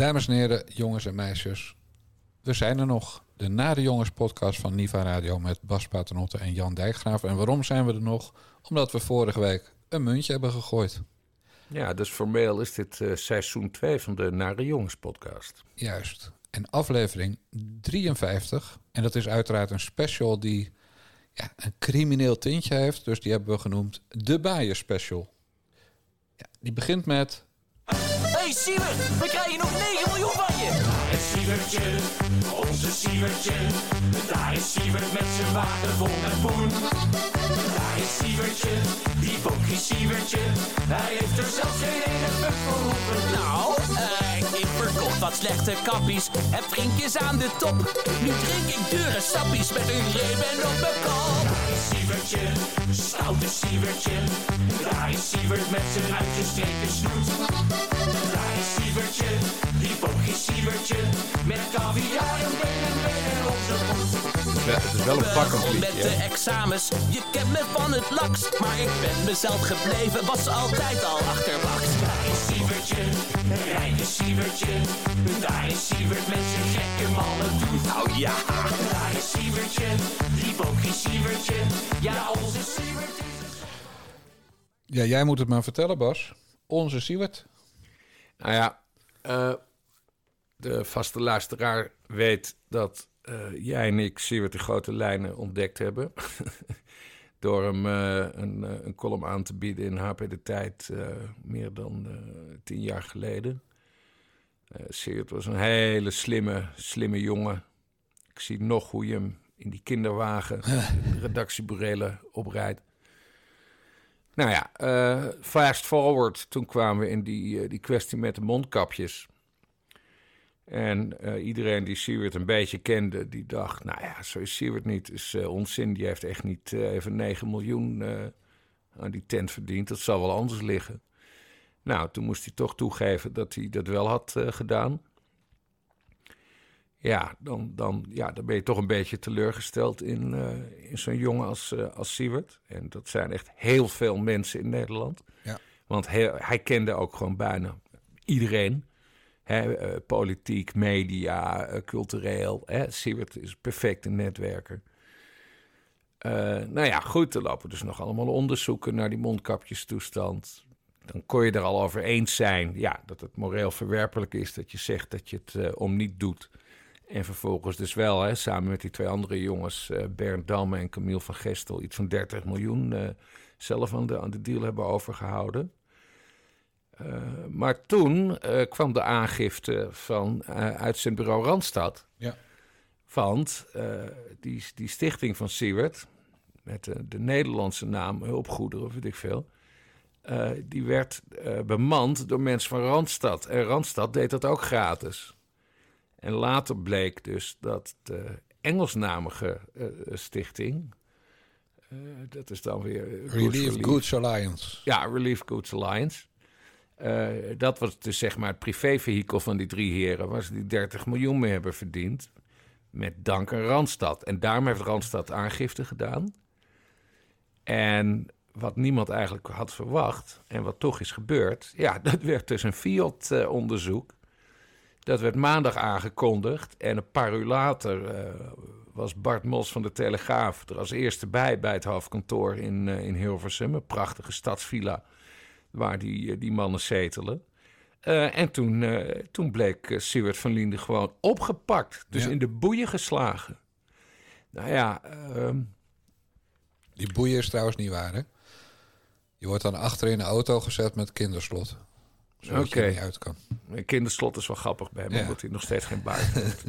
Dames en heren, jongens en meisjes. We zijn er nog. De Nare Jongens podcast van Niva Radio met Bas Paternotte en Jan Dijkgraaf. En waarom zijn we er nog? Omdat we vorige week een muntje hebben gegooid. Ja, dus formeel is dit uh, seizoen 2 van de Nare Jongens podcast. Juist. En aflevering 53. En dat is uiteraard een special die ja, een crimineel tintje heeft. Dus die hebben we genoemd de Baaien Special. Ja, die begint met... hey, Siewert, we krijgen nog 9 miljoen van je. Daar is Sievertje, onze Sievertje. Daar is Sievert met zijn wagen vol met poen. Daar is Sievertje, die bokkie Sievertje. Hij heeft er zelfs geen ene fuck voor. Nou, eh, ik verkoop wat slechte kappies en vriendjes aan de top. Nu drink ik dure sappies met een remen op mijn kop. Sievertje, stoute Sievertje. Daar is Sievert met zijn uitgestreken snoet. Daar is Sievertje, die Sievertje. Met caviar en benen, benen op zijn voet. Het is wel een met de examens, je kent me van het laks. Maar ik ben mezelf gebleven, was altijd al achterwacht. Daar is Sievertje, rijke Sievertje. Daar is Sievert met zijn gekke malle doet. Nou ja, Daar is Sievertje, die bokkie Sievertje. Ja, onze Sievert is... Ja, jij moet het maar vertellen, Bas. Onze Siewert. Nou ja, eh, de vaste luisteraar weet dat eh, jij en ik Siewert de grote lijnen ontdekt hebben. Door hem eh, een, eh, een column aan te bieden in HP De Tijd meer dan tien jaar geleden. Siewert was een hele slimme, slimme jongen. Ik zie nog hoe je hem in die kinderwagen de redactieburelen oprijdt. Nou ja, fast forward, toen kwamen we in die, die kwestie met de mondkapjes. En eh, iedereen die Siewert een beetje kende, die dacht... nou ja, zo is Siewert niet, is eh, onzin. Die heeft echt niet eh, even 9 miljoen aan die tent verdiend. Dat zal wel anders liggen. Nou, toen moest hij toch toegeven dat hij dat wel had gedaan. Ja dan, dan, ja, dan ben je toch een beetje teleurgesteld in, in zo'n jongen als, als Siewert. En dat zijn echt heel veel mensen in Nederland. Ja. Want hij, hij kende ook gewoon bijna iedereen. Eh, politiek, media, eh, cultureel. Hè. Siewert is een perfecte netwerker. Eh, nou ja, goed, er lopen dus nog allemaal onderzoeken naar die mondkapjestoestand. Dan kon je er al over eens zijn ja, dat het moreel verwerpelijk is dat je zegt dat je het om niet doet. En vervolgens dus wel, hè, samen met die twee andere jongens, Bernd Damme en Camille van Gestel, iets van 30 miljoen zelf aan de, aan de deal hebben overgehouden. Eh, maar toen eh, kwam de aangifte van eh uitzendbureau Randstad. Ja. Want die, die stichting van Siewert, met de, de Nederlandse naam Hulpgoederen of weet ik veel... die werd bemand door mensen van Randstad. En Randstad deed dat ook gratis. En later bleek dus dat de Engelsnamige stichting... dat is dan weer... Relief Goods Alliance. ja, Relief Goods Alliance. Eh, dat was dus zeg maar het privévehikel van die drie heren... ze die 30 miljoen mee hebben verdiend. Met dank aan Randstad. En daarom heeft Randstad aangifte gedaan. En wat niemand eigenlijk had verwacht... en wat toch is gebeurd... ja, dat werd dus een Fiat-onderzoek. Dat werd maandag aangekondigd. En een paar uur later eh, was Bart Mos van de Telegraaf... er als eerste bij bij het hoofdkantoor in, eh, in Hilversum. Een prachtige stadsvilla waar die, eh, die mannen zetelen. Eh, en toen, eh, toen bleek Siewert van Linden gewoon opgepakt. Dus Ja. in de boeien geslagen. Nou ja, ehm, Die boeien is trouwens niet waar, hè? Je wordt dan achter in de auto gezet met kinderslot. Zodat je niet uit kan. een kinderslot is wel grappig bij hem, Ja. omdat hij nog steeds geen baard heeft.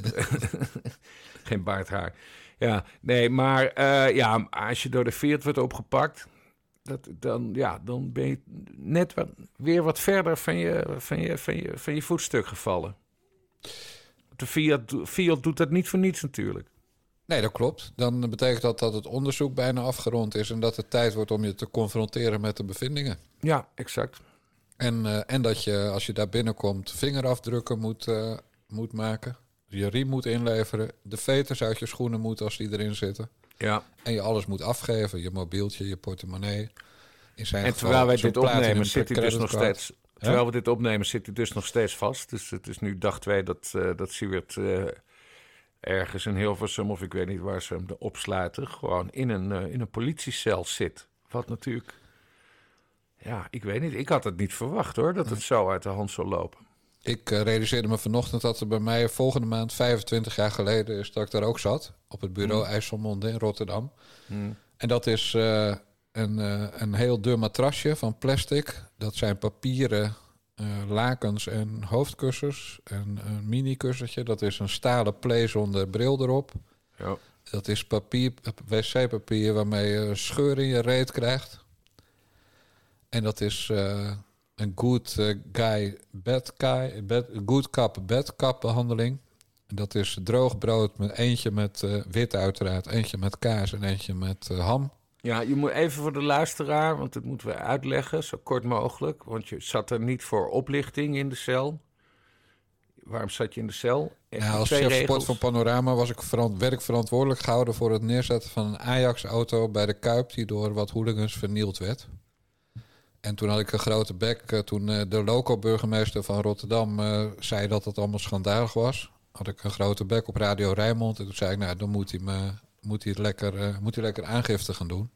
geen baardhaar. Ja, nee, maar ja, als je door de Fiat wordt opgepakt... Dat, dan, ja, dan ben je net wat, weer wat verder van je, van, je, van, je, van je voetstuk gevallen. De Fiat doet dat niet voor niets natuurlijk. Nee, dat klopt. Dan betekent dat dat het onderzoek bijna afgerond is... en dat het tijd wordt om je te confronteren met de bevindingen. Ja, exact. En, eh, en dat je, als je daar binnenkomt, vingerafdrukken moet, eh, moet maken. Je riem moet inleveren. De veters uit je schoenen moeten als die erin zitten. Ja. En je alles moet afgeven. Je mobieltje, je portemonnee. In zijn En geval terwijl wij dit opnemen, zit hij dus nog steeds Terwijl we dit opnemen zit hij dus nog steeds vast. Dus het is nu dag twee dat, eh dat Siewert eh, ergens in Hilversum... of ik weet niet waar ze hem opsluiten... gewoon in een, eh, in een politiecel zit. Wat natuurlijk... Ja, ik weet niet. Ik had het niet verwacht hoor, dat het zo uit de hand zou lopen. Ik eh, realiseerde me vanochtend dat er bij mij volgende maand 25 jaar geleden is dat ik daar ook zat. Op het bureau IJsselmonde in Rotterdam. En dat is eh, een, eh, een heel dun matrasje van plastic. Dat zijn papieren lakens en hoofdkussens. En een mini-kussentje. Dat is een stalen play zonder bril erop. Ja. Dat is papier, wc-papier waarmee je scheur in je reet krijgt. En dat is een good eh, guy bad guy, bad, good cup bad cup behandeling. En dat is droog brood met eentje met eh, wit uiteraard, eentje met kaas en eentje met eh, ham. Ja, je moet even voor de luisteraar, want dat moeten we uitleggen, zo kort mogelijk. Want je zat er niet voor oplichting in de cel. Waarom zat je in de cel? Echt Ja, als twee chef regels. sport van Panorama was ik verant- werkverantwoordelijk gehouden voor het neerzetten van een Ajax-auto bij de Kuip, die door wat hooligans vernield werd. En toen had ik een grote bek. eh, Toen eh, de loco-burgemeester van Rotterdam eh, zei dat het allemaal schandalig was, had ik een grote bek op Radio Rijnmond. En toen zei ik, nou, dan moet hij, me, moet hij, het lekker, moet hij lekker aangifte gaan doen.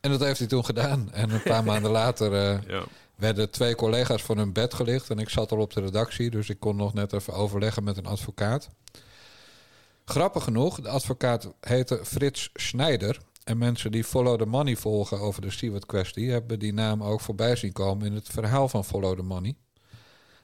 En dat heeft hij toen gedaan. En een paar maanden later Ja. werden twee collega's van hun bed gelicht. En ik zat al op de redactie, dus ik kon nog net even overleggen met een advocaat. Grappig genoeg, de advocaat heette Frits Snijder. En mensen die Follow the Money volgen over de Stewart kwestie... hebben die naam ook voorbij zien komen in het verhaal van Follow the Money.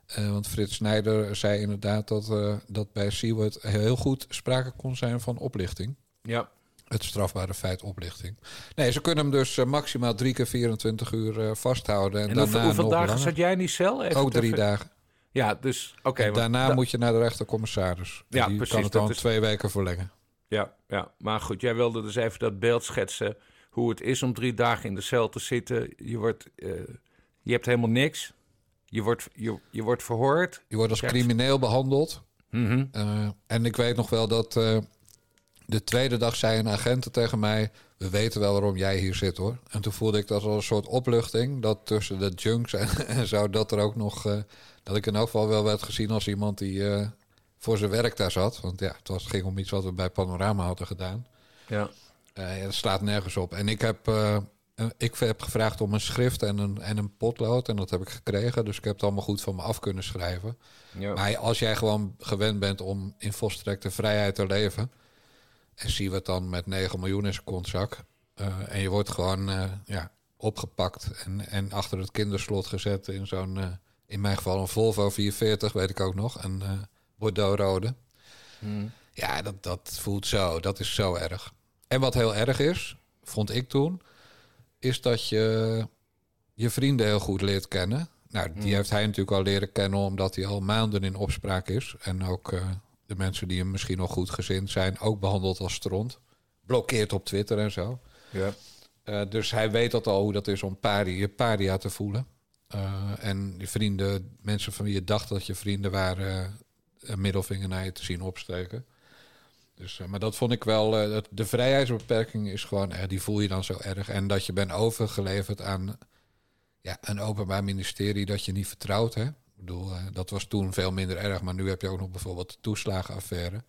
Eh, want Frits Snijder zei inderdaad dat, eh, dat bij Stewart heel goed sprake kon zijn van oplichting. ja. Het strafbare feit oplichting. Nee, ze kunnen hem dus eh, maximaal drie keer 24 uur vasthouden. En, En daarna hoeveel, nog dagen langer. zat jij in die cel? Even Ook drie even- dagen. Ja, dus oké. Daarna da- moet je naar de rechtercommissaris. Ja, die precies, kan het dan twee weken verlengen. Ja, ja, maar goed, jij wilde dus even dat beeld schetsen... hoe het is om drie dagen in de cel te zitten. Je, wordt, eh, je hebt helemaal niks. Je wordt, je, je wordt verhoord. Je wordt als Krijgt- crimineel behandeld. Mhm. Eh, en ik weet nog wel dat eh, de tweede dag zei een agent tegen mij... we weten wel waarom jij hier zit hoor. En toen voelde ik dat als een soort opluchting... dat tussen de junks en, en zo, dat er ook nog... dat ik in elk geval wel werd gezien als iemand die voor zijn werk daar zat. Want ja, het was, ging om iets wat we bij Panorama hadden gedaan. Ja. Eh, ja, dat slaat nergens op. En ik heb, eh, ik heb gevraagd om een schrift en een, en een potlood. En dat heb ik gekregen. Dus ik heb het allemaal goed van me af kunnen schrijven. Ja. Maar als jij gewoon gewend bent om in volstrekte vrijheid te leven. En zie wat dan met 9 miljoen in zijn kontzak. eh, en je wordt gewoon ja, opgepakt en, en achter het kinderslot gezet in zo'n, in mijn geval een Volvo 440, weet ik ook nog. Een Bordeaux-rode. Ja, dat, dat voelt zo. Dat is zo erg. En wat heel erg is, vond ik toen, is dat je je vrienden heel goed leert kennen. Nou, die heeft hij natuurlijk al leren kennen omdat hij al maanden in opspraak is. En ook eh, de mensen die hem misschien nog goed gezind zijn, ook behandeld als stront. Blokkeert op Twitter en zo. ja. Eh, dus hij weet dat al hoe dat is om paria, je paria te voelen. Eh, en die vrienden, mensen van wie je dacht dat je vrienden waren, een middelvinger naar je te zien opsteken. Dus, eh, maar dat vond ik wel, eh, dat- de vrijheidsbeperking is gewoon, eh, die voel je dan zo erg. En dat je bent overgeleverd aan ja, een openbaar ministerie dat je niet vertrouwt. Hè? Ik bedoel, eh, dat was toen veel minder erg, maar nu heb je ook nog bijvoorbeeld de toeslagenaffaire.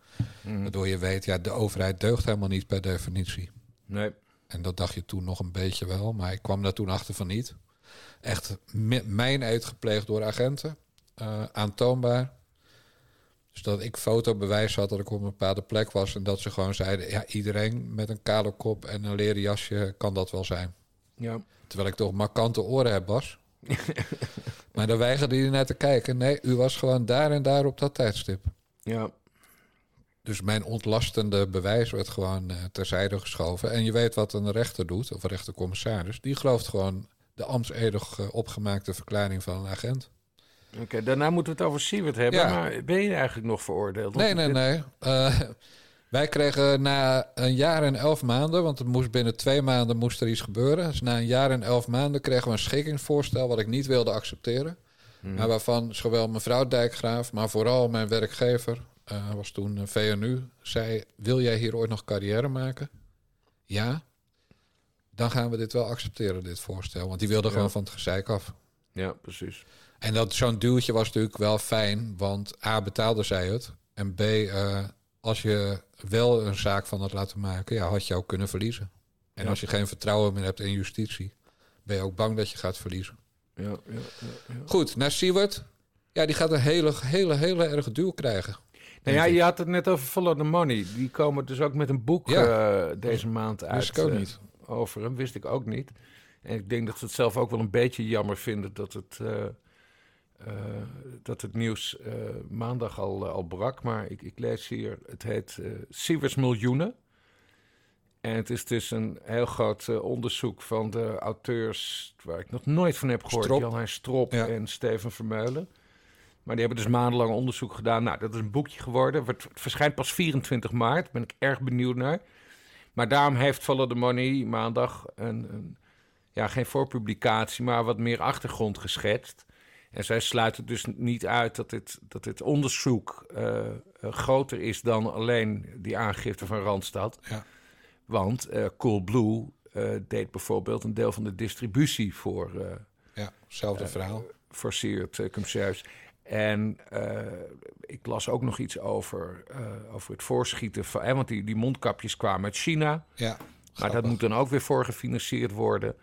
Waardoor je weet, ja, de overheid deugt helemaal niet per definitie. Nee. En dat dacht je toen nog een beetje wel, maar ik kwam daar toen achter van niet. Echt mi- mijn eet gepleegd door agenten, eh, aantoonbaar. Dus dat ik fotobewijs had dat ik op een bepaalde plek was en dat ze gewoon zeiden: ja, iedereen met een kale kop en een leren jasje kan dat wel zijn. Ja. Terwijl ik toch markante oren heb, Bas. maar dan weigerde hij naar te kijken. Nee, u was gewoon daar en daar op dat tijdstip. Ja. Dus mijn ontlastende bewijs werd gewoon eh, terzijde geschoven. En je weet wat een rechter doet, of een rechtercommissaris. Die gelooft gewoon de ambtsedig opgemaakte verklaring van een agent. Oké, daarna moeten we het over Siewert hebben. Ja. Maar ben je eigenlijk nog veroordeeld? Nee, nee, dit- nee. Eh, wij kregen na een jaar en elf maanden, want het moest binnen twee maanden moest er iets gebeuren. Dus na een jaar en elf maanden kregen we een schikkingsvoorstel wat ik niet wilde accepteren. Maar waarvan zowel mevrouw Dijkgraaf, maar vooral mijn werkgever, eh, was toen een VNU, zei: Wil jij hier ooit nog carrière maken? Ja. Dan gaan we dit wel accepteren, dit voorstel. Want die wilde Ja. gewoon van het gezeik af. Ja, precies. En dat zo'n duwtje was natuurlijk wel fijn, want A betaalde zij het. En B, eh, als je wel een zaak van had laten maken, ja, had je ook kunnen verliezen. En Ja. als je geen vertrouwen meer hebt in justitie, ben je ook bang dat je gaat verliezen. Ja, ja, ja, ja. Goed, naar Siewert. Ja, die gaat een hele, hele, hele erg duw krijgen. Nou ja, je had het net over Follow the Money. Die komen dus ook met een boek eh, deze maand uit. Wist ik ook eh, niet. over hem, wist ik ook niet. En ik denk dat ze het zelf ook wel een beetje jammer vinden dat het, dat het nieuws eh, maandag al, al brak. Maar ik, ik lees hier, het heet eh Sieverts Miljoenen. En het is dus een heel groot eh, onderzoek van de auteurs waar ik nog nooit van heb gehoord. Strop. Jan Strop Ja. en Steven Vermeulen. Maar die hebben dus maandenlang onderzoek gedaan. Nou, dat is een boekje geworden. Het verschijnt pas 24 maart. Daar ben ik erg benieuwd naar. Maar daarom heeft Follow the Money maandag een, een ja, geen voorpublicatie, maar wat meer achtergrond geschetst. En zij sluiten dus niet uit dat dit, dat dit onderzoek eh, eh, groter is dan alleen die aangifte van Randstad. Ja. Want eh Coolblue deed bijvoorbeeld een deel van de distributie voor, Ja, hetzelfde verhaal. voor uh, Cumseus. En ik las ook nog iets over, over het voorschieten van... eh, want die, die mondkapjes kwamen uit China. Ja, Maar dat moet dan ook weer voor gefinancierd worden.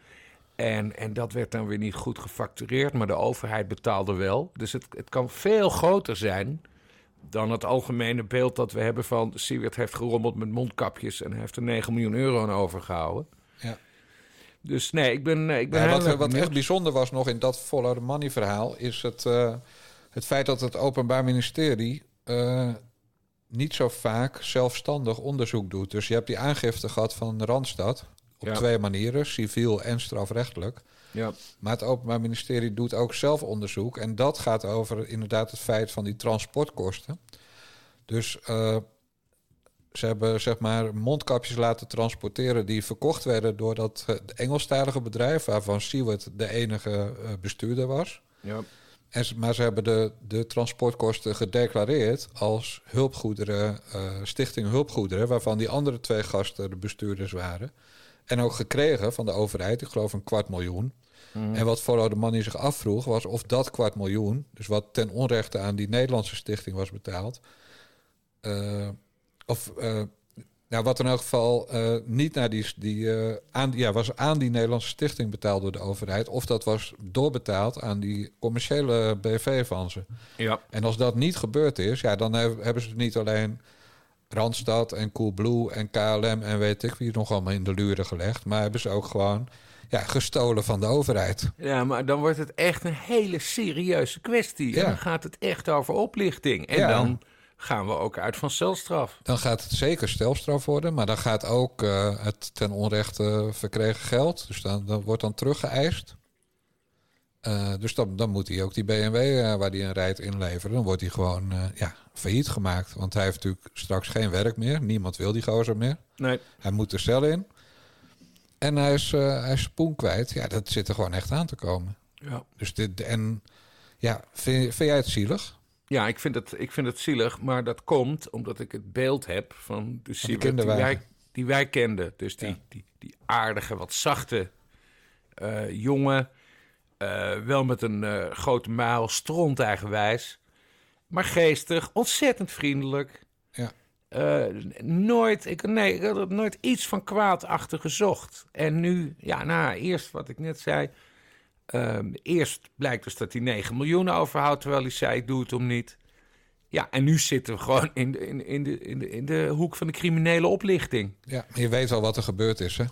En, en dat werd dan weer niet goed gefactureerd, maar de overheid betaalde wel. Dus het, het kan veel groter zijn dan het algemene beeld dat we hebben van... Siewert heeft gerommeld met mondkapjes en heeft er 9 miljoen euro aan overgehouden. Ja. Dus nee, ik ben, ik ben Ja, wat wat echt bijzonder was nog in dat Follow the Money verhaal... is het, eh, het feit dat het Openbaar Ministerie... eh, niet zo vaak zelfstandig onderzoek doet. Dus je hebt die aangifte gehad van Randstad... op Ja. twee manieren, civiel en strafrechtelijk. Ja, Maar het Openbaar Ministerie doet ook zelf onderzoek. En dat gaat over inderdaad het feit van die transportkosten. Dus eh, ze hebben zeg maar mondkapjes laten transporteren die verkocht werden door dat eh, Engelstalige bedrijf, waarvan Siewert de enige eh, bestuurder was. ja, En, maar ze hebben de, de transportkosten gedeclareerd als hulpgoederen, Stichting Hulpgoederen, waarvan die andere twee gasten de bestuurders waren. En ook gekregen van de overheid, ik geloof een kwart miljoen. En wat Follow the Money zich afvroeg, was of dat kwart miljoen, dus wat ten onrechte aan die Nederlandse stichting was betaald, eh, of eh, nou, wat in elk geval eh, niet naar die, die aan, ja, was aan die Nederlandse stichting betaald door de overheid, of dat was doorbetaald aan die commerciële BV van ze. ja. En als dat niet gebeurd is, ja, dan heb- hebben ze niet alleen Randstad en Coolblue en KLM en weet ik wie nog allemaal in de luren gelegd, maar hebben ze ook gewoon ja, gestolen van de overheid. Ja, maar dan wordt het echt een hele serieuze kwestie. En dan gaat het echt over oplichting. En Ja. dan gaan we ook uit van celstraf. Dan gaat het zeker stelstraf worden, maar dan gaat ook eh, het ten onrechte verkregen geld, dus dan, dan wordt dan teruggeëist. Eh, dus dan, dan moet hij ook die BMW eh, waar hij in rijdt inleveren. Dan wordt hij gewoon eh, ja, failliet gemaakt. Want hij heeft natuurlijk straks geen werk meer. Niemand wil die gozer meer. Nee. Hij moet de cel in. En hij is, hij is spoen kwijt. Ja, dat zit er gewoon echt aan te komen. Ja. Dus dit, en ja, vind, vind jij het zielig? Ja, ik vind, het, ik vind het zielig, maar dat komt omdat ik het beeld heb van de Siewert die, wij, die wij kenden. Dus die, Ja. die, die aardige, wat zachte jongen. Eh, wel met een eh, grote muil, stront eigenwijs. Maar geestig, ontzettend vriendelijk. Ja. Eh, nooit, ik, nee, ik had nooit iets van kwaad achter gezocht. En nu, ja, nou, eerst wat ik net zei. Ehm, eerst blijkt dus dat hij 9 miljoen overhoudt, terwijl hij zei: ik doe het om niet. Ja, en nu zitten we gewoon in de, in, in de, in de, in de hoek van de criminele oplichting. Ja, maar je weet wel wat er gebeurd is, hè?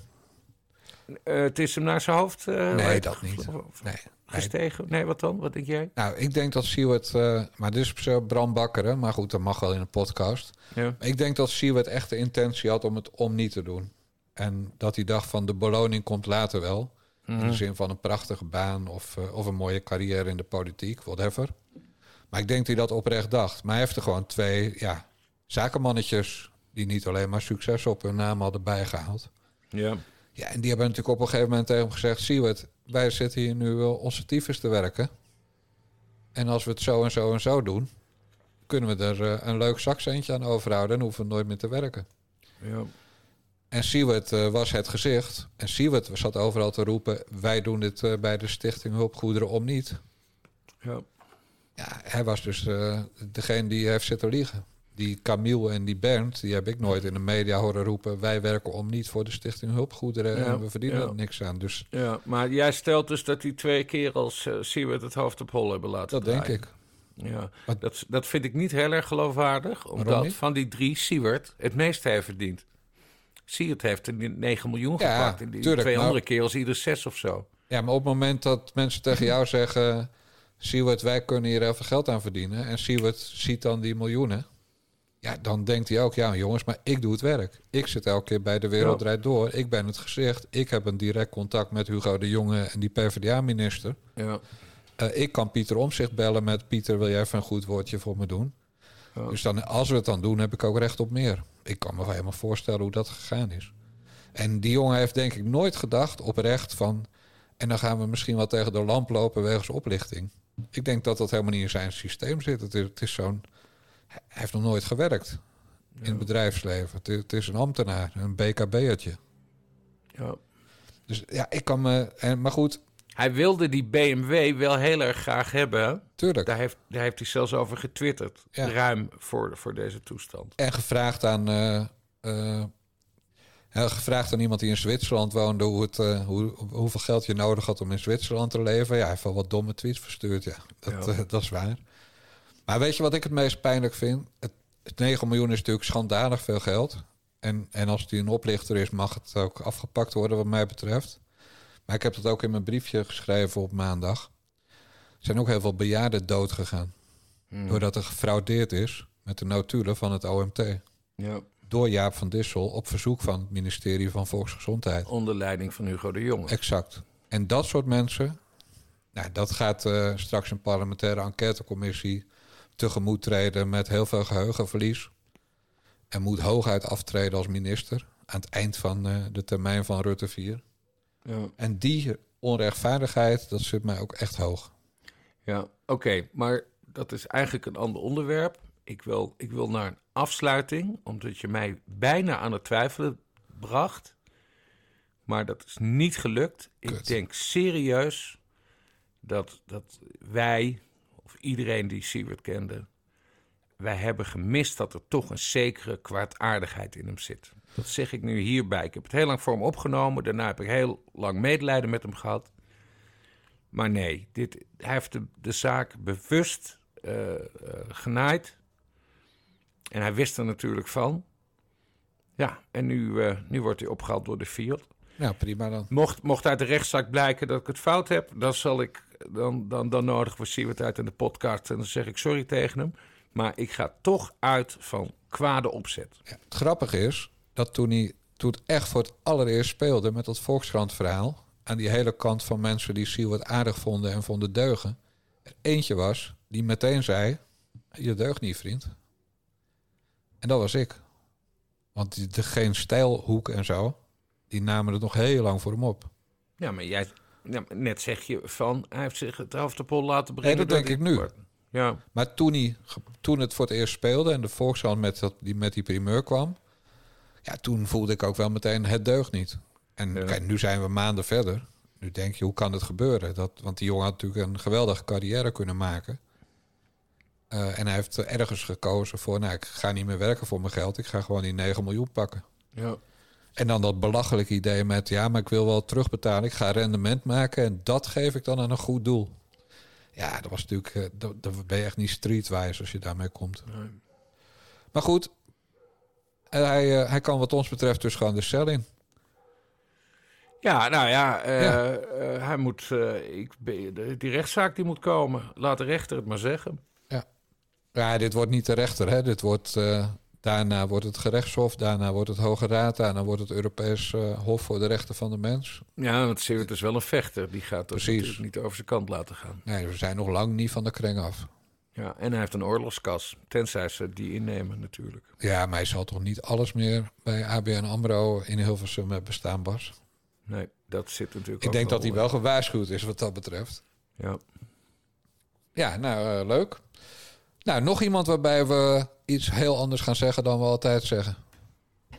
Eh, het is hem naar zijn hoofd eh, Nee, dat niet. Nee. nee. gestegen. Nee, wat dan? Wat denk jij? Nou, ik denk dat Siewert... eh, maar dit is Bram Bakker, hè? Maar goed, dat mag wel in een podcast. Ja. Ik denk dat Siewert echt de intentie had om het om niet te doen. En dat hij dacht van de beloning komt later wel. In de zin van een prachtige baan of, of een mooie carrière in de politiek, whatever. Maar ik denk dat hij dat oprecht dacht. Maar hij heeft er gewoon twee ja, zakenmannetjes... die niet alleen maar succes op hun naam hadden bijgehaald. ja. Ja, en die hebben natuurlijk op een gegeven moment tegen hem gezegd... Siewert, wij zitten hier nu wel onze tyfus te werken. En als we het zo en zo en zo doen... kunnen we er eh, een leuk zakcentje aan overhouden... en hoeven we nooit meer te werken. ja. En Siewert eh, was het gezicht. En Siewert zat overal te roepen... wij doen dit eh, bij de Stichting Hulpgoederen om niet. Ja. Ja, hij was dus degene die heeft zitten liegen. Die Camille en die Bernd, die heb ik nooit in de media horen roepen... wij werken om niet voor de Stichting Hulpgoederen... Ja, en we verdienen ja. er niks aan. Dus ja, maar jij stelt dus dat die twee keer als uh, Siewert het hoofd op hol hebben laten dat denk ik. Ja, Wat- dat, dat vind ik niet heel erg geloofwaardig. Omdat van die drie Siewert het meeste heeft verdiend. Siewert heeft er 9 miljoen Ja, gepakt. En die tuurlijk, twee maar- andere kerels ieder zes of zo. Ja, maar op het moment dat mensen tegen jou zeggen... Siewert, wij kunnen hier heel veel geld aan verdienen... en Siewert ziet dan die miljoenen... ja, dan denkt hij ook... ja, jongens, maar ik doe het werk. Ik zit elke keer bij De Wereld. Draait Door. Ik ben het gezicht. Ik heb een direct contact met Hugo de Jonge... en die PvdA-minister. Ja. Eh, ik kan Pieter Omzicht bellen met... Pieter, wil jij even een goed woordje voor me doen? Ja. Dus dan, als we het dan doen, heb ik ook recht op meer. Ik kan me wel helemaal voorstellen hoe dat gegaan is. En die jongen heeft denk ik nooit gedacht, oprecht, van... en dan gaan we misschien wel tegen de lamp lopen wegens oplichting. Ik denk dat dat helemaal niet in zijn systeem zit. Het is, het is zo'n... Hij heeft nog nooit gewerkt in het bedrijfsleven. Het is, het is een ambtenaar, een BKB'ertje. Ja. Dus ja, ik kan me... En, maar goed, Hij wilde die BMW wel heel erg graag hebben. tuurlijk. Daar heeft, daar heeft hij zelfs over getwitterd. Ja. Ruim voor, voor deze toestand. En gevraagd aan, ja, gevraagd aan iemand die in Zwitserland woonde hoe het, hoe, hoeveel geld je nodig had om in Zwitserland te leven. Ja, hij heeft wel wat domme tweets verstuurd. Ja, dat, Ja. dat is waar. Maar weet je wat ik het meest pijnlijk vind? Het, het 9 miljoen is natuurlijk schandalig veel geld. En, en als die een oplichter is, mag het ook afgepakt worden, wat mij betreft. Maar ik heb dat ook in mijn briefje geschreven op maandag. Er zijn ook heel veel bejaarden dood gegaan. Doordat er gefraudeerd is met de notulen van het OMT Ja. door Jaap van Dissel op verzoek van het ministerie van Volksgezondheid. Onder leiding van Hugo de Jonge. Exact. En dat soort mensen, nou, dat gaat eh, straks een parlementaire enquêtecommissie tegemoet treden met heel veel geheugenverlies. En moet hooguit aftreden als minister aan het eind van eh, de termijn van Rutte 4. Ja. En die onrechtvaardigheid, dat zit mij ook echt hoog. Ja, oké, maar dat is eigenlijk een ander onderwerp. Ik wil, ik wil naar een afsluiting, omdat je mij bijna aan het twijfelen bracht. Maar dat is niet gelukt. Ik denk serieus dat, dat wij, of iedereen die Siewert kende, wij hebben gemist dat er toch een zekere kwaadaardigheid in hem zit. Dat zeg ik nu hierbij. Ik heb het heel lang voor hem opgenomen. Daarna heb ik heel lang medelijden met hem gehad. Maar nee, dit, hij heeft de, zaak bewust eh, eh, genaaid. En hij wist er natuurlijk van. Ja, en nu, eh, nu wordt hij opgehaald door de Fiat. Nou, prima dan. Mocht, mocht uit de rechtszaak blijken dat ik het fout heb, dan, zal ik, dan, dan, dan nodig we Siewert uit in de podcast en dan zeg ik sorry tegen hem. Maar ik ga toch uit van kwade opzet. Ja, het grappige is dat toen, hij, toen het echt voor het allereerst speelde met dat Volkskrant-verhaal... aan die hele kant van mensen die Siewert aardig vonden en vonden deugen... er eentje was die meteen zei, je deugt niet, vriend. En dat was ik. Want de geen stijlhoek en zo, die namen het nog heel lang voor hem op. Ja, maar jij, ja, maar net zeg je van, hij heeft zich het hol laten brengen. dat door denk ik nu. Ja, Maar toen, hij, toen het voor het eerst speelde en de Volkskrant met, dat, die, met die primeur kwam... ja, toen voelde ik ook wel meteen, het deugt niet. En Ja. kijk, nu zijn we maanden verder. Nu denk je, hoe kan het gebeuren? Dat, want die jongen had natuurlijk een geweldige carrière kunnen maken. Eh, en hij heeft ergens gekozen voor, nou, ik ga niet meer werken voor mijn geld. Ik ga gewoon die 9 miljoen pakken. ja. En dan dat belachelijke idee met, ja, maar ik wil wel terugbetalen. Ik ga rendement maken en dat geef ik dan aan een goed doel. Ja, dat was natuurlijk, eh, dat, dat ben je echt niet streetwise als je daarmee komt. Maar goed, hij, eh, hij kan wat ons betreft dus gewoon de cel in. Ja, nou ja, eh, Ja. hij moet, ik, die rechtszaak die moet komen. Laat de rechter het maar zeggen. Ja, dit wordt niet de rechter, hè. Dit wordt, daarna wordt het gerechtshof, daarna wordt het Hoge Raad, daarna wordt het Europees eh, Hof voor de Rechten van de Mens. Ja, want Siewert is wel een vechter. Die gaat dat Precies. natuurlijk niet over zijn kant laten gaan. Nee, we zijn nog lang niet van de kring af. Ja, en hij heeft een oorlogskas. Tenzij ze die innemen natuurlijk. Ja, maar hij zal toch niet alles meer bij ABN AMRO in Hilversum bestaan, Bas? Nee, dat zit natuurlijk Ik denk dat hij wel gewaarschuwd is wat dat betreft. Ja. Ja, nou, eh, leuk. Nou, nog iemand waarbij we iets heel anders gaan zeggen dan we altijd zeggen.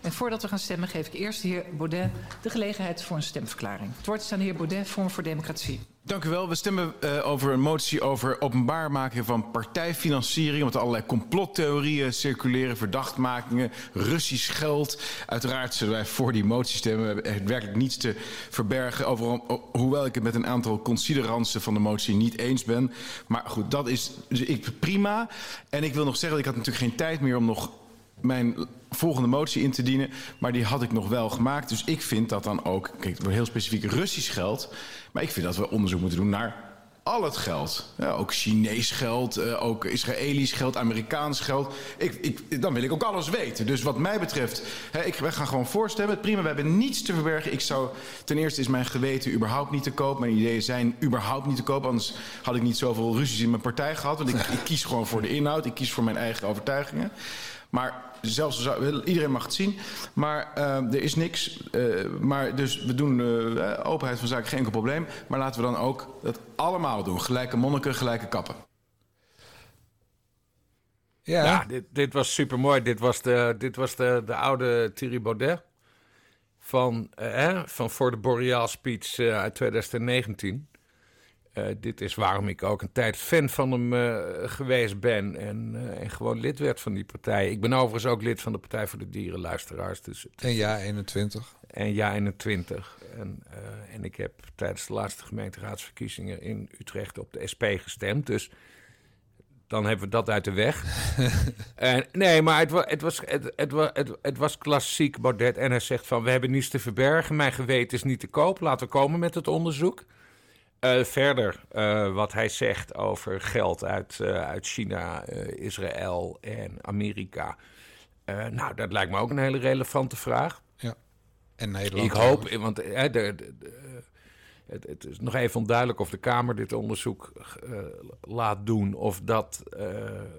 En voordat we gaan stemmen geef ik eerst de heer Baudet de gelegenheid voor een stemverklaring. Het woord is aan de heer Baudet, Vorm voor Democratie. Dank u wel. We stemmen uh, over een motie over openbaar maken van partijfinanciering. Omdat er allerlei complottheorieën circuleren, verdachtmakingen, Russisch geld. Uiteraard zullen wij voor die motie stemmen. We hebben werkelijk niets te verbergen. Over, hoewel ik het met een aantal consideransen van de motie niet eens ben. Maar goed, dat is dus ik, prima. En ik wil nog zeggen, ik had natuurlijk geen tijd meer om nog mijn volgende motie in te dienen. Maar die had ik nog wel gemaakt. Dus ik vind dat dan ook, kijk, het heel specifiek Russisch geld. Maar ik vind dat we onderzoek moeten doen naar al het geld. Ja, ook Chinees geld, uh, ook Israëlisch geld, Amerikaans geld. Ik, ik, dan wil ik ook alles weten. Dus wat mij betreft, hè, ik, wij gaan gewoon voorstemmen. Prima, we hebben niets te verbergen. Ik zou, ten eerste is mijn geweten überhaupt niet te koop. Mijn ideeën zijn überhaupt niet te koop. Anders had ik niet zoveel ruzies in mijn partij gehad. Want ik, ik kies gewoon voor de inhoud. Ik kies voor mijn eigen overtuigingen. Maar zelfs iedereen mag het zien. Maar uh, er is niks. Uh, maar dus we doen uh, openheid van zaken geen enkel probleem. Maar laten we dan ook dat allemaal doen. Gelijke monniken, gelijke kappen. Ja, ja dit, dit, was super mooi. Dit was de, dit was de, de oude Thierry Baudet. Van, van voor de Boreal speech uit 2019. Uh, dit is waarom ik ook een tijd fan van hem uh, geweest ben en, uh, en, gewoon lid werd van die partij. Ik ben overigens ook lid van de Partij voor de Dierenluisteraars. Dus en ja 21. En ja 21. En, en ik heb tijdens de laatste gemeenteraadsverkiezingen in Utrecht op de SP gestemd. Dus dan hebben we dat uit de weg. en, nee, maar het, het, was, het, het, het, het was klassiek Baudet. En hij zegt van, we hebben niets te verbergen. Mijn geweten is niet te koop. Laten we komen met het onderzoek. Uh, verder, uh, wat hij zegt over geld uit, uh, uit China, Israël en Amerika. nou, dat lijkt me ook een hele relevante vraag. Ja. En Nederland. Ik hoop, want de, de, de, het, het, is nog even onduidelijk of de Kamer dit onderzoek laat doen. Of dat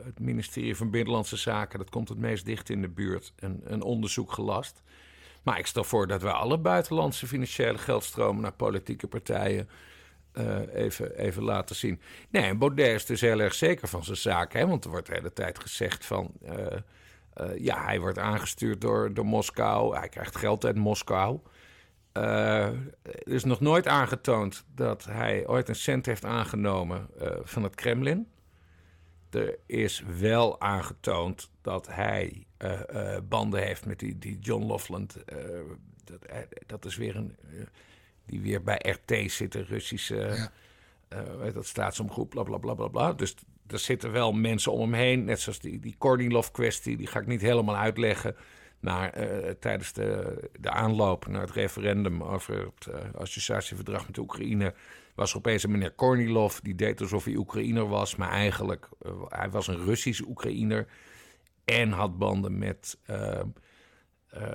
het ministerie van Binnenlandse Zaken, dat komt het meest dicht in de buurt, een, een onderzoek gelast. Maar ik stel voor dat we alle buitenlandse financiële geldstromen naar politieke partijen even, even laten zien. Nee, en Baudet is dus heel erg zeker van zijn zaak. Hè? Want er wordt de hele tijd gezegd van... Uh, uh, ja, hij wordt aangestuurd door, door Moskou. Hij krijgt geld uit Moskou. er is nog nooit aangetoond dat hij ooit een cent heeft aangenomen van het Kremlin. Er is wel aangetoond dat hij banden heeft met die, die John Loveland. dat, dat is weer een die weer bij RT zitten, Russische ja. uh, dat staatsomgroep, bla bla bla bla bla. Dus er zitten wel mensen om hem heen, net zoals die, die Kornilov-kwestie, die ga ik niet helemaal uitleggen. Maar uh, tijdens de, de aanloop naar het referendum over het uh, associatieverdrag met Oekraïne was er opeens een meneer Kornilov, die deed alsof hij Oekraïner was, maar eigenlijk uh, hij was een Russisch Oekraïner en had banden met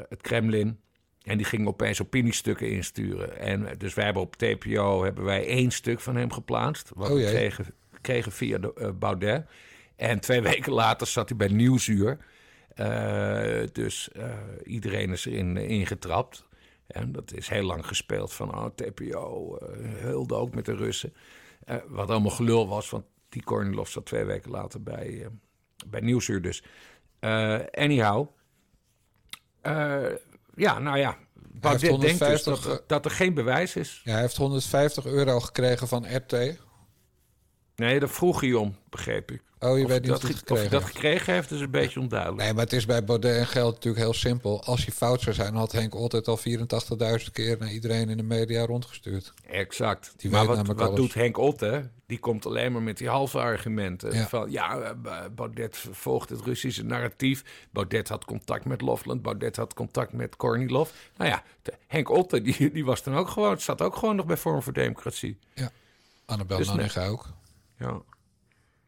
het Kremlin. En die ging opeens opiniestukken insturen. En dus wij hebben op TPO hebben wij één stuk van hem geplaatst. Wat oh, we kregen, kregen via de, uh, Baudet. En twee weken later zat hij bij Nieuwsuur. Uh, dus uh, iedereen is erin ingetrapt. En dat is heel lang gespeeld van oh, TPO hulde ook met de Russen. wat allemaal gelul was, want die Kornilov zat twee weken later bij, bij Nieuwsuur dus. anyhow, ja, nou ja. Baudet denkt dus dat, dat, er geen bewijs is. Ja, hij heeft 150 euro gekregen van RT. Nee, daar vroeg hij om, begreep ik. Oh, je weet niet dat, of gekregen Of hij dat gekregen heeft, is een beetje onduidelijk. Nee, maar het is bij Baudet en Geld natuurlijk heel simpel. Als je fout zou zijn, had Henk altijd al 84.000 keer naar iedereen in de media rondgestuurd. Exact. Die maar wat, wat doet Henk Otte? Die komt alleen maar met die halve argumenten. Ja. Van ja, eh, Baudet volgt het Russische narratief. Baudet had contact met Lofland. Baudet had contact met Kornilov. Nou ja, Henk Otte, die, die was dan ook gewoon, zat ook gewoon nog bij Vorm voor Democratie. Ja, Annabel dus Nanninga ook. Ja.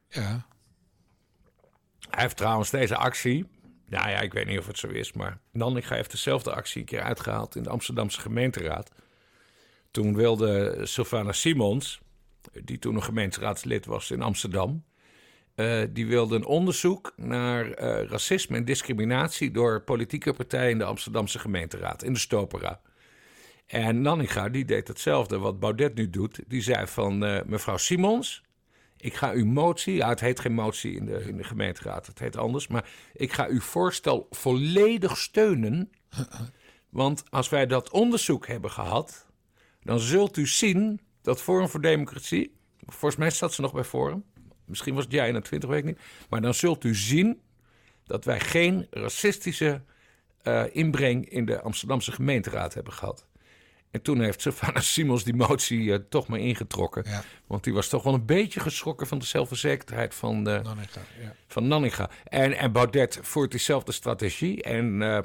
Ja. Hij heeft trouwens deze actie. Nou ja, ik weet niet of het zo is, maar Nanninga heeft dezelfde actie een keer uitgehaald in de Amsterdamse gemeenteraad. Toen wilde Sylvana Simons, die toen een gemeenteraadslid was in Amsterdam, uh, die wilde een onderzoek naar uh, racisme en discriminatie door politieke partijen in de Amsterdamse gemeenteraad, in de Stopera. En Nanninga die deed hetzelfde wat Baudet nu doet. Die zei van uh, mevrouw Simons, ik ga uw motie, ja, het heet geen motie in de, in de gemeenteraad, het heet anders, maar ik ga uw voorstel volledig steunen Want als wij dat onderzoek hebben gehad, dan zult u zien dat Forum voor Democratie, volgens mij zat ze nog bij Forum, misschien was het jaar 21, weet ik niet, maar dan zult u zien dat wij geen racistische eh, inbreng in de Amsterdamse gemeenteraad hebben gehad. En toen heeft Sylvana Simons die motie eh, toch maar ingetrokken. Ja. Want die was toch wel een beetje geschrokken van de zelfverzekerdheid van, eh, Nanninga, ja. van Nanninga. En, en Baudet voert diezelfde strategie. En eh,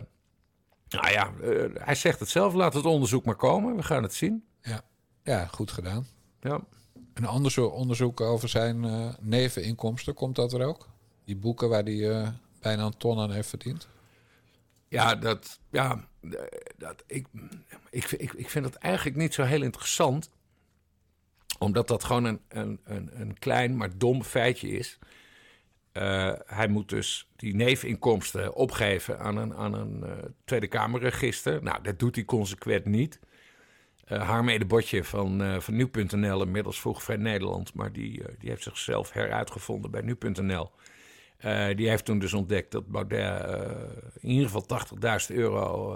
nou ja, hij zegt het zelf, laat het onderzoek maar komen. We gaan het zien. Ja. ja, goed gedaan. Ja. Een ander onderzoek over zijn neveninkomsten, komt dat er ook? Die boeken waar hij bijna een ton aan heeft verdiend? Ja, dat, ja, dat, ik, ik, ik, ik vind het eigenlijk niet zo heel interessant. Omdat dat gewoon een, een, een, een klein, maar dom feitje is. Eh, hij moet dus die neveninkomsten opgeven aan een, aan een eh, Tweede Kamerregister. Nou, dat doet hij consequent niet. Eh Harmede Botje van, eh van Nu.nl, inmiddels vroeg Vrij Nederland... maar die, die heeft zichzelf heruitgevonden bij Nu.nl... Eh, die heeft toen dus ontdekt dat Baudet eh, in ieder geval 80.000 euro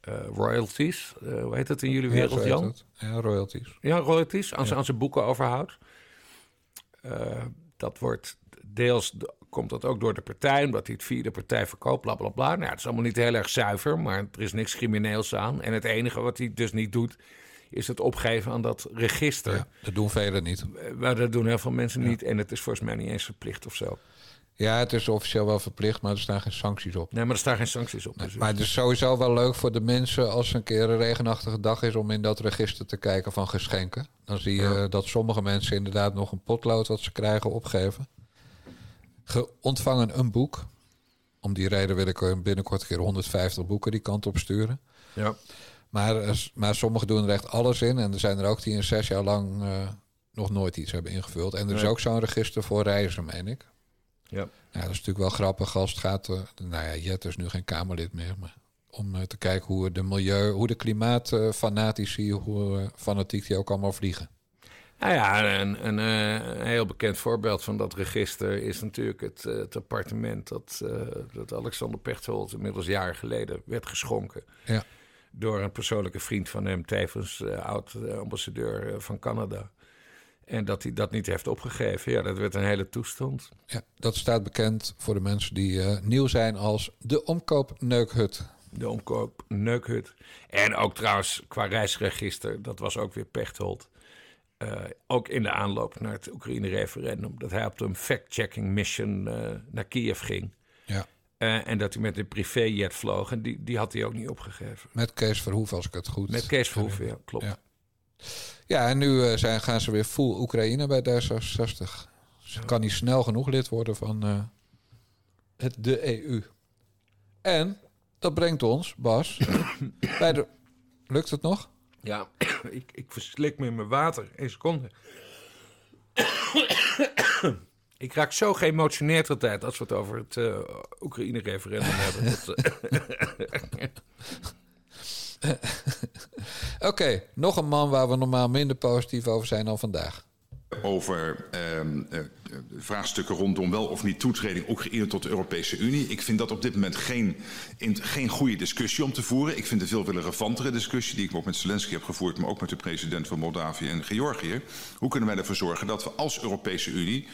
eh, royalties, hoe heet het in jullie Ja, wereld, Jan? Ja, royalties. Ja, royalties, aan, zijn- aan zijn boeken overhoudt. Dat wordt deels, komt dat ook door de partij, omdat hij het via de partij verkoopt, bla bla bla. Nou, ja, het is allemaal niet heel erg zuiver, maar er is niks crimineels aan. En het enige wat hij dus niet doet, is het opgeven aan dat register. Ja, dat doen velen niet. Maar dat doen heel veel mensen niet en het is volgens mij niet eens verplicht of zo. Ja, het is officieel wel verplicht, maar er staan geen sancties op. Nee, maar er staan geen sancties op. dus- Maar het is sowieso wel leuk voor de mensen als een keer een regenachtige dag is om in dat register te kijken van geschenken. Dan zie je dat sommige mensen inderdaad nog een potlood wat ze krijgen opgeven. Ge ontvangen een boek. Om die reden wil ik er binnenkort een keer 150 boeken die kant op sturen. ja. Maar, eh, maar sommigen doen er echt alles in. En er zijn er ook die in zes jaar lang eh, nog nooit iets hebben ingevuld. En er is ook zo'n register voor reizen, meen ik. Ja. Ja, dat is natuurlijk wel grappig als het gaat. eh, nou ja, Jet is nu geen Kamerlid meer. Maar om eh, te kijken hoe de milieu, hoe de klimaatfanatici, hoe eh, fanatiek die ook allemaal vliegen. Nou ja, een, een, een heel bekend voorbeeld van dat register is natuurlijk het, het appartement dat, dat Alexander Pechtold inmiddels jaren geleden werd geschonken. Ja. Door een persoonlijke vriend van hem, tevens eh, oud-ambassadeur van Canada. En dat hij dat niet heeft opgegeven. Ja, dat werd een hele toestand. Ja, dat staat bekend voor de mensen die eh, nieuw zijn als de omkoopneukhut. De omkoop, neukhut. En ook trouwens qua reisregister, dat was ook weer Pechtold. Eh, ook in de aanloop naar het Oekraïne-referendum. Dat hij op een fact-checking mission eh, naar Kiev ging. Ja. En dat hij met een privéjet vloog. En die, die had hij ook niet opgegeven. Met Kees Verhoef, als ik het goed Met Kees Verhoeven, ja, klopt. Ja. Ja, en nu eh, zijn, gaan ze weer full Oekraïne bij D66. Ze kan niet snel genoeg lid worden van eh, het, de EU. En dat brengt ons, Bas, bij de... Lukt het nog? Ja, ik, ik verslik me in mijn water. Eén seconde. ik raak zo geëmotioneerd altijd als we het over het eh, Oekraïne-referendum hebben. Dat, Oké, nog een man waar we normaal minder positief over zijn dan vandaag. over ehm, eh, vraagstukken rondom wel of niet toetreding Oekraïne tot de Europese Unie. Ik vind dat op dit moment geen, in, geen goede discussie om te voeren. Ik vind het veel relevantere discussie die ik ook met Zelensky heb gevoerd, maar ook met de president van Moldavië en Georgië. Hoe kunnen wij ervoor zorgen dat we als Europese Unie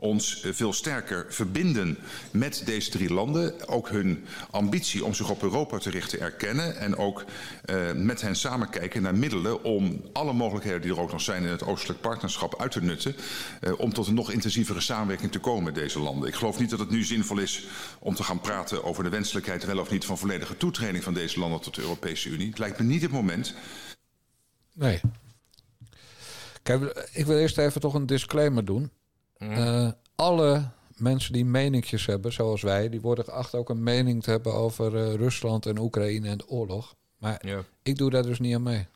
ons eh, veel sterker verbinden met deze drie landen. Ook hun ambitie om zich op Europa te richten erkennen. En ook uh, met hen samen kijken naar middelen om alle mogelijkheden die er ook nog zijn in het oostelijk partnerschap uit te nutten. Uh, om tot een nog intensievere samenwerking te komen met deze landen. Ik geloof niet dat het nu zinvol is om te gaan praten over de wenselijkheid wel of niet van volledige toetreding van deze landen tot de Europese Unie. Het lijkt me niet het moment. Nee. Kijk, ik wil eerst even toch een disclaimer doen. Uh, alle mensen die meningjes hebben, zoals wij, die worden geacht ook een mening te hebben over uh, Rusland en Oekraïne en de oorlog. Maar ja. ik doe daar dus niet aan mee.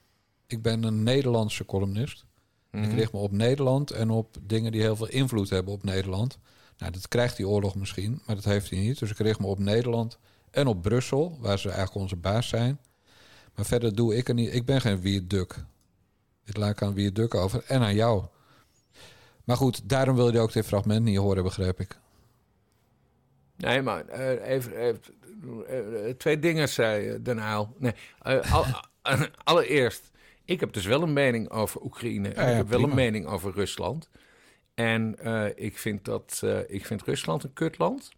Ik ben een Nederlandse columnist. Mm. Ik richt me op Nederland en op dingen die heel veel invloed hebben op Nederland. Nou, dat krijgt die oorlog misschien, maar dat heeft hij niet. Dus ik richt me op Nederland en op Brussel, waar ze eigenlijk onze baas zijn. Maar verder doe ik er niet. Ik ben geen Wierduk. Dit laat ik aan Wierduk over en aan jou. Maar goed, daarom wil je ook dit fragment niet horen, begrijp ik. Nee, maar eh, even, even eh, eh, twee dingen zei Den Uyl. Nee, al- allereerst, ik heb dus wel een mening over Oekraïne. en Ja, ik heb wel een mening over Rusland. En ik, vind dat, ik vind Rusland een kutland.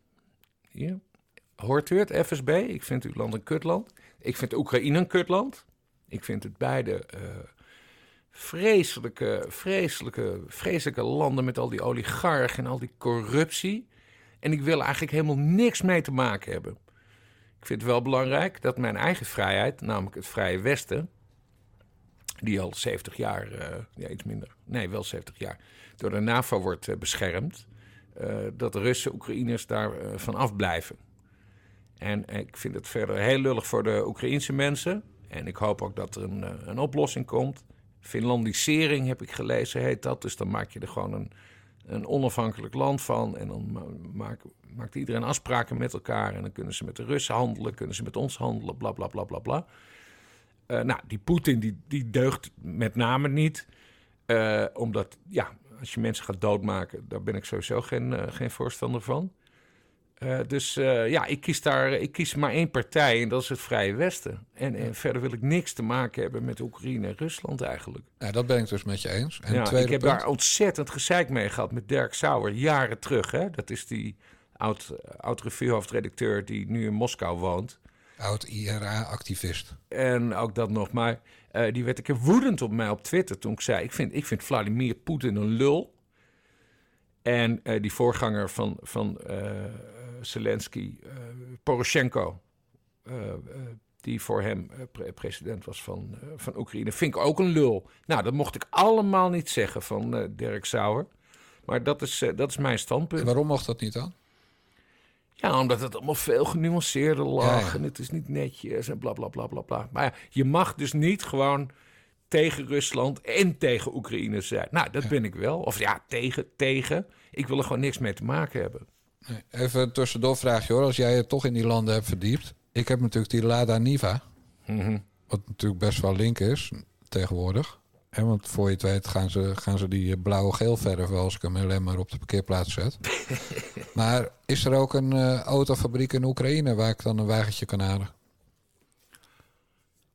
Hier. Hoort u het, FSB? Ik vind uw land een kutland. Ik vind Oekraïne een kutland. Ik vind het beide vreselijke, vreselijke, vreselijke landen met al die oligarchen en al die corruptie. En ik wil eigenlijk helemaal niks mee te maken hebben. Ik vind het wel belangrijk dat mijn eigen vrijheid, namelijk het Vrije Westen, die al 70 jaar, eh, ja iets minder, nee wel 70 jaar, door de NAVO wordt eh, beschermd, eh, dat Russen, Oekraïners daar van afblijven. En ik vind het verder heel lullig voor de Oekraïense mensen. En ik hoop ook dat er een, een oplossing komt. Finlandisering heb ik gelezen, heet dat. Dus dan maak je er gewoon een, een onafhankelijk land van. En dan ma- maak, maakt iedereen afspraken met elkaar. En dan kunnen ze met de Russen handelen, kunnen ze met ons handelen, bla bla bla bla. Eh, nou, die Poetin die, die deugt met name niet. Eh, omdat, ja, als je mensen gaat doodmaken, daar ben ik sowieso geen, eh, geen voorstander van. Eh, dus eh, ja, ik kies daar, ik kies maar één partij en dat is het Vrije Westen. En, en verder wil ik niks te maken hebben met Oekraïne en Rusland eigenlijk. Nou, dat ben ik dus met je eens. En Ja, ik heb punt, daar ontzettend gezeik mee gehad met Dirk Sauer, jaren terug. Hè? Dat is die oud, oud revuehoofdredacteur die nu in Moskou woont. oud-IRA-activist. En ook dat nog, maar eh, die werd een keer woedend op mij op Twitter toen ik zei... ik vind, ik vind Vladimir Poetin een lul. En die voorganger van, van Zelensky, eh, Poroshenko... eh, eh, die voor hem pre- president was van, van Oekraïne, vind ik ook een lul. Nou, dat mocht ik allemaal niet zeggen van Dirk Sauer. Maar dat is, dat is mijn standpunt. En waarom mocht dat niet dan? Ja, omdat het allemaal veel genuanceerder lag. Ja, ja. En het is niet netjes en bla bla bla bla bla. Maar ja, je mag dus niet gewoon tegen Rusland en tegen Oekraïne zijn. Nou, dat ben ik wel. Of ja, tegen, tegen. Ik wil er gewoon niks mee te maken hebben. Even tussendoor vraagje hoor. Als jij je toch in die landen hebt verdiept. Ik heb natuurlijk die Lada Niva. Mhm. Wat natuurlijk best wel link is tegenwoordig. Hè, want voor je het weet gaan ze, gaan ze die blauwe-geel verven als ik hem alleen maar op de parkeerplaats zet. maar is er ook een eh, autofabriek in Oekraïne waar ik dan een wagentje kan halen?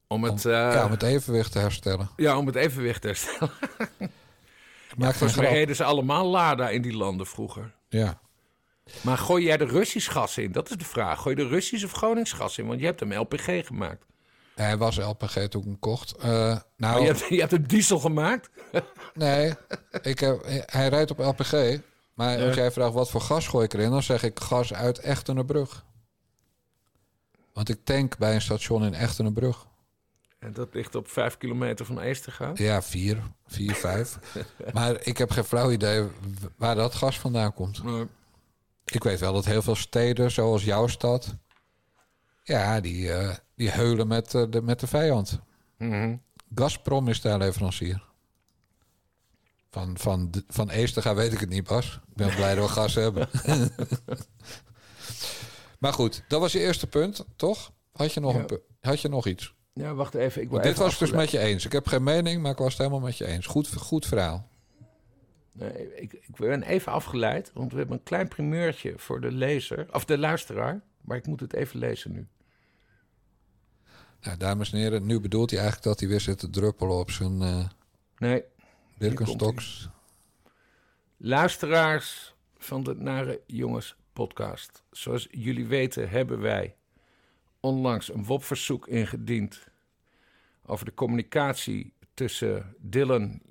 Om het, Om, eh, ja, om het evenwicht te herstellen. ja, om het evenwicht te herstellen. Geen Volgens mij reden ze allemaal Lada in die landen vroeger. Ja. Maar gooi jij de Russisch gas in? Dat is de vraag. Gooi je de Russisch of Gronings gas in? Want je hebt hem LPG gemaakt. Hij was LPG toen ik hem kocht. Eh, nou, Maar je hebt, je hebt hem diesel gemaakt? Nee, ik heb, hij rijdt op LPG. Maar als jij vraagt wat voor gas gooi ik erin, dan zeg ik gas uit Echtenenbrug. Want ik tank bij een station in Echtenenbrug. En dat ligt op vijf kilometer van Eestergaan. Ja, vier, vier, vijf. maar ik heb geen flauw idee waar dat gas vandaan komt. Ik weet wel dat heel veel steden, zoals jouw stad, ja, die, eh, die heulen met, eh, de, met de vijand. Mhm. Gazprom is daar leverancier. Van, van, van Eesterga weet ik het niet, Bas. Ik ben blij dat we gas hebben. maar goed, dat was je eerste punt, toch? Had je nog, Ja. een had je nog iets? Ja, wacht even. Ik wil dit even was ik dus met je eens. Ik heb geen mening, maar ik was het helemaal met je eens. Goed, goed verhaal. Ik, ik ben even afgeleid, want we hebben een klein primeurtje voor de lezer, of de luisteraar. Maar ik moet het even lezen nu. Nou, dames en heren, nu bedoelt hij eigenlijk dat hij weer zit te druppelen op zijn eh Nee, Birkenstocks. luisteraars van de Nare Jongens podcast. Zoals jullie weten hebben wij onlangs een WOP-verzoek ingediend over de communicatie tussen Dylan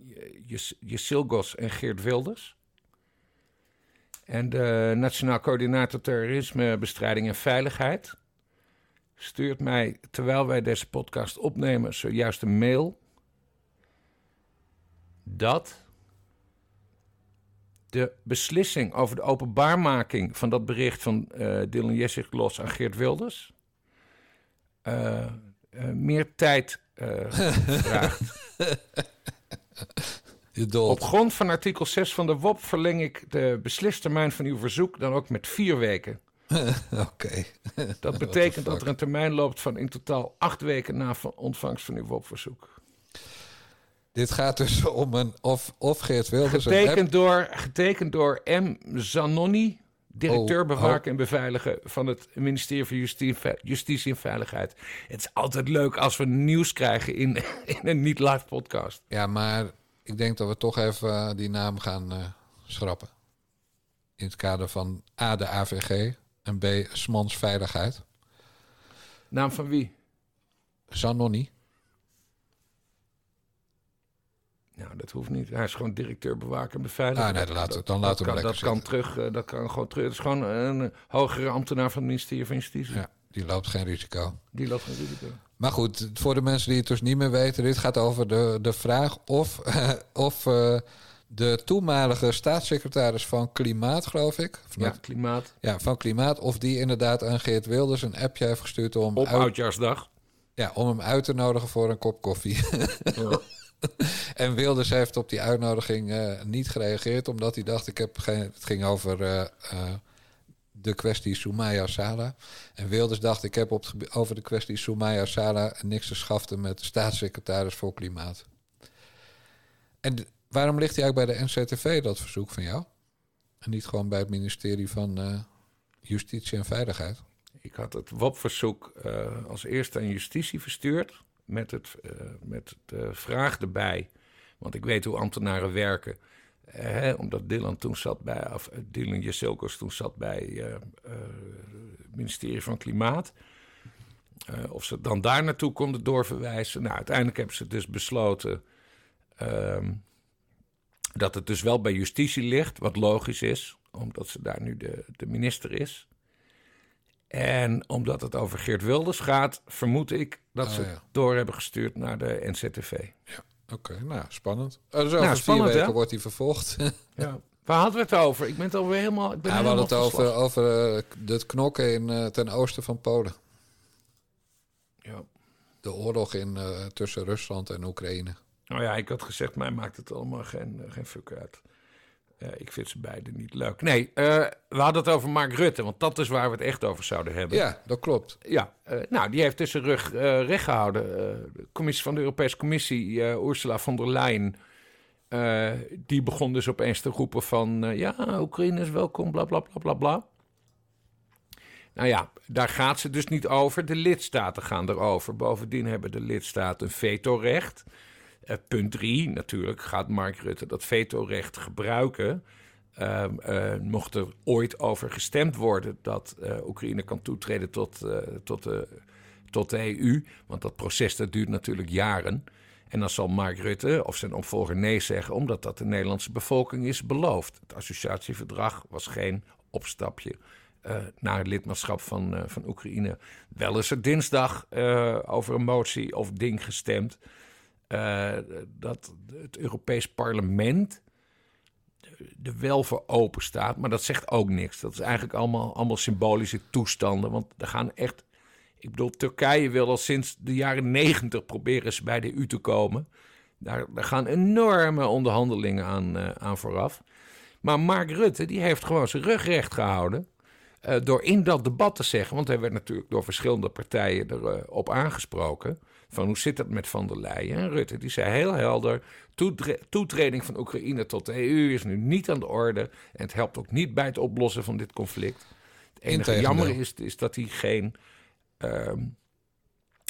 Jes- Jesilgos en Geert Wilders. En de Nationaal Coördinator Terrorismebestrijding en Veiligheid stuurt mij, terwijl wij deze podcast opnemen, zojuist een mail dat de beslissing over de openbaarmaking van dat bericht van eh Dylan Jesiglos aan Geert Wilders eh, eh, meer tijd eh, vraagt. Op grond van artikel 6 van de WOP verleng ik de beslistermijn van uw verzoek dan ook met vier weken. Oké. Dat betekent dat er een termijn loopt van in totaal acht weken na van ontvangst van uw WOP-verzoek. Dit gaat dus om een... Of, of Geert Wilders... Getekend door, getekend door M. Zanoni, Directeur Oh, bewaken en beveiligen van het ministerie van Justitie, Justitie en Veiligheid. Het is altijd leuk als we nieuws krijgen in, in een niet-live podcast. Ja, maar ik denk dat we toch even eh, die naam gaan eh, schrappen. In het kader van A, de AVG en B, Smans Veiligheid. Naam van wie? Zanoni. Nou, dat hoeft niet. Hij is gewoon directeur bewaken en beveiligen. Ah, nee, dan laten we- dan dat laten we kan, hem dat kan terug. eh, Dat kan gewoon terug. Het is gewoon een hogere ambtenaar van het ministerie van Justitie. Ja, die loopt geen risico. Die loopt geen risico. Maar goed, voor de mensen die het dus niet meer weten, dit gaat over de, de vraag of, of eh, de toenmalige staatssecretaris van Klimaat, geloof ik. Of Ja, niet? klimaat. ja, van Klimaat, of die inderdaad aan Geert Wilders een appje heeft gestuurd om, Op uit- Oudjaarsdag. ja, om hem uit te nodigen voor een kop koffie. en Wilders heeft op die uitnodiging eh, niet gereageerd, omdat hij dacht, ik heb geen, het ging over eh, eh, de kwestie Soumaya Sala. En Wilders dacht, ik heb op over de kwestie Soumaya Sala niks te schaften met de staatssecretaris voor Klimaat. En waarom ligt hij ook bij de NCTV, dat verzoek van jou? En niet gewoon bij het ministerie van Justitie en Veiligheid? Ik had het WOP-verzoek als eerste aan justitie verstuurd. Met, het, eh, met de vraag erbij. Want ik weet hoe ambtenaren werken. Eh, hè, omdat Dylan toen zat bij. Of eh, Dylan Jasilkos toen zat bij eh, eh, het ministerie van Klimaat. Eh, of ze dan daar naartoe konden doorverwijzen. Nou, uiteindelijk hebben ze dus besloten. ehm, dat het dus wel bij justitie ligt. Wat logisch is, omdat ze daar nu de, de minister is. En omdat het over Geert Wilders gaat, vermoed ik dat Oh, ze ja. het door hebben gestuurd naar de NZTV. Oké, nou, spannend. Uh, dus over Nou, spannend, weken hè? wordt hij vervolgd. Ja. Waar hadden we het over? Ik ben het alweer helemaal. Ik ben Ja, we hadden het over, over eh, het knokken in, eh, ten oosten van Polen. verslag. De oorlog in, tussen Rusland en Oekraïne. Ja. Nou ja, ik had gezegd, mij maakt het allemaal geen, geen fuck uit. Ik vind ze beiden niet leuk. Nee, eh, we hadden het over Mark Rutte, want dat is waar we het echt over zouden hebben. Ja, dat klopt. Ja, eh, nou, die heeft tussen rug eh, recht gehouden. Eh, de commissie van de Europese Commissie, Ursula von der Leyen, die begon dus opeens te roepen van... ja, Oekraïne is welkom, bla, bla, bla, bla, bla. Nou ja, daar gaat ze dus niet over. De lidstaten gaan erover. Bovendien hebben de lidstaten een vetorecht. Eh, punt drie, natuurlijk gaat Mark Rutte dat vetorecht gebruiken... Ehm, eh, mocht er ooit over gestemd worden dat eh, Oekraïne kan toetreden tot, tot, de, tot de EU. Want dat proces dat duurt natuurlijk jaren. En dan zal Mark Rutte of zijn opvolger nee zeggen, omdat dat de Nederlandse bevolking is beloofd. Het associatieverdrag was geen opstapje naar het lidmaatschap van, van Oekraïne. Wel is er dinsdag over een motie of ding gestemd. Eh, dat het Europees Parlement er wel voor open staat. Maar dat zegt ook niks. Dat is eigenlijk allemaal, allemaal symbolische toestanden. Want er gaan echt. Ik bedoel, Turkije wil al sinds de jaren negentig proberen ze bij de EU te komen. Daar, gaan enorme onderhandelingen aan, eh, aan vooraf. Maar Mark Rutte die heeft gewoon zijn rug recht gehouden. eh, door in dat debat te zeggen, want hij werd natuurlijk door verschillende partijen erop op aangesproken. Van hoe zit het met Van der Leyen? En Rutte die zei heel helder: toetre- toetreding van Oekraïne tot de EU is nu niet aan de orde. En het helpt ook niet bij het oplossen van dit conflict. Het enige jammer is, is dat hij geen, ehm,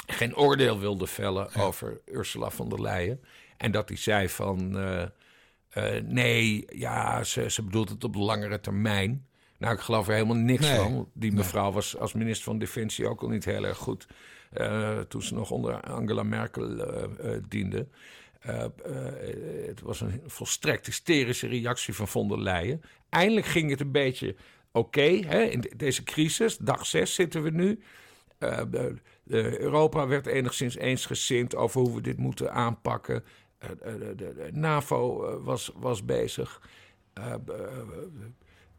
geen oordeel wilde vellen over Ursula von der Leyen. En dat hij zei van eh, eh, nee, ja, ze, ze bedoelt het op de langere termijn. Nou, ik geloof er helemaal niks Nee. van. Die mevrouw was als minister van Defensie ook al niet heel erg goed. Eh, toen ze nog onder Angela Merkel eh, eh, diende. Het was een volstrekt hysterische reactie van von der Leyen. Eindelijk ging het een beetje oké. in de- deze crisis, dag 6 zitten we nu. Europa werd enigszins eensgezind over hoe we dit moeten aanpakken. De, de- NAVO was, was bezig.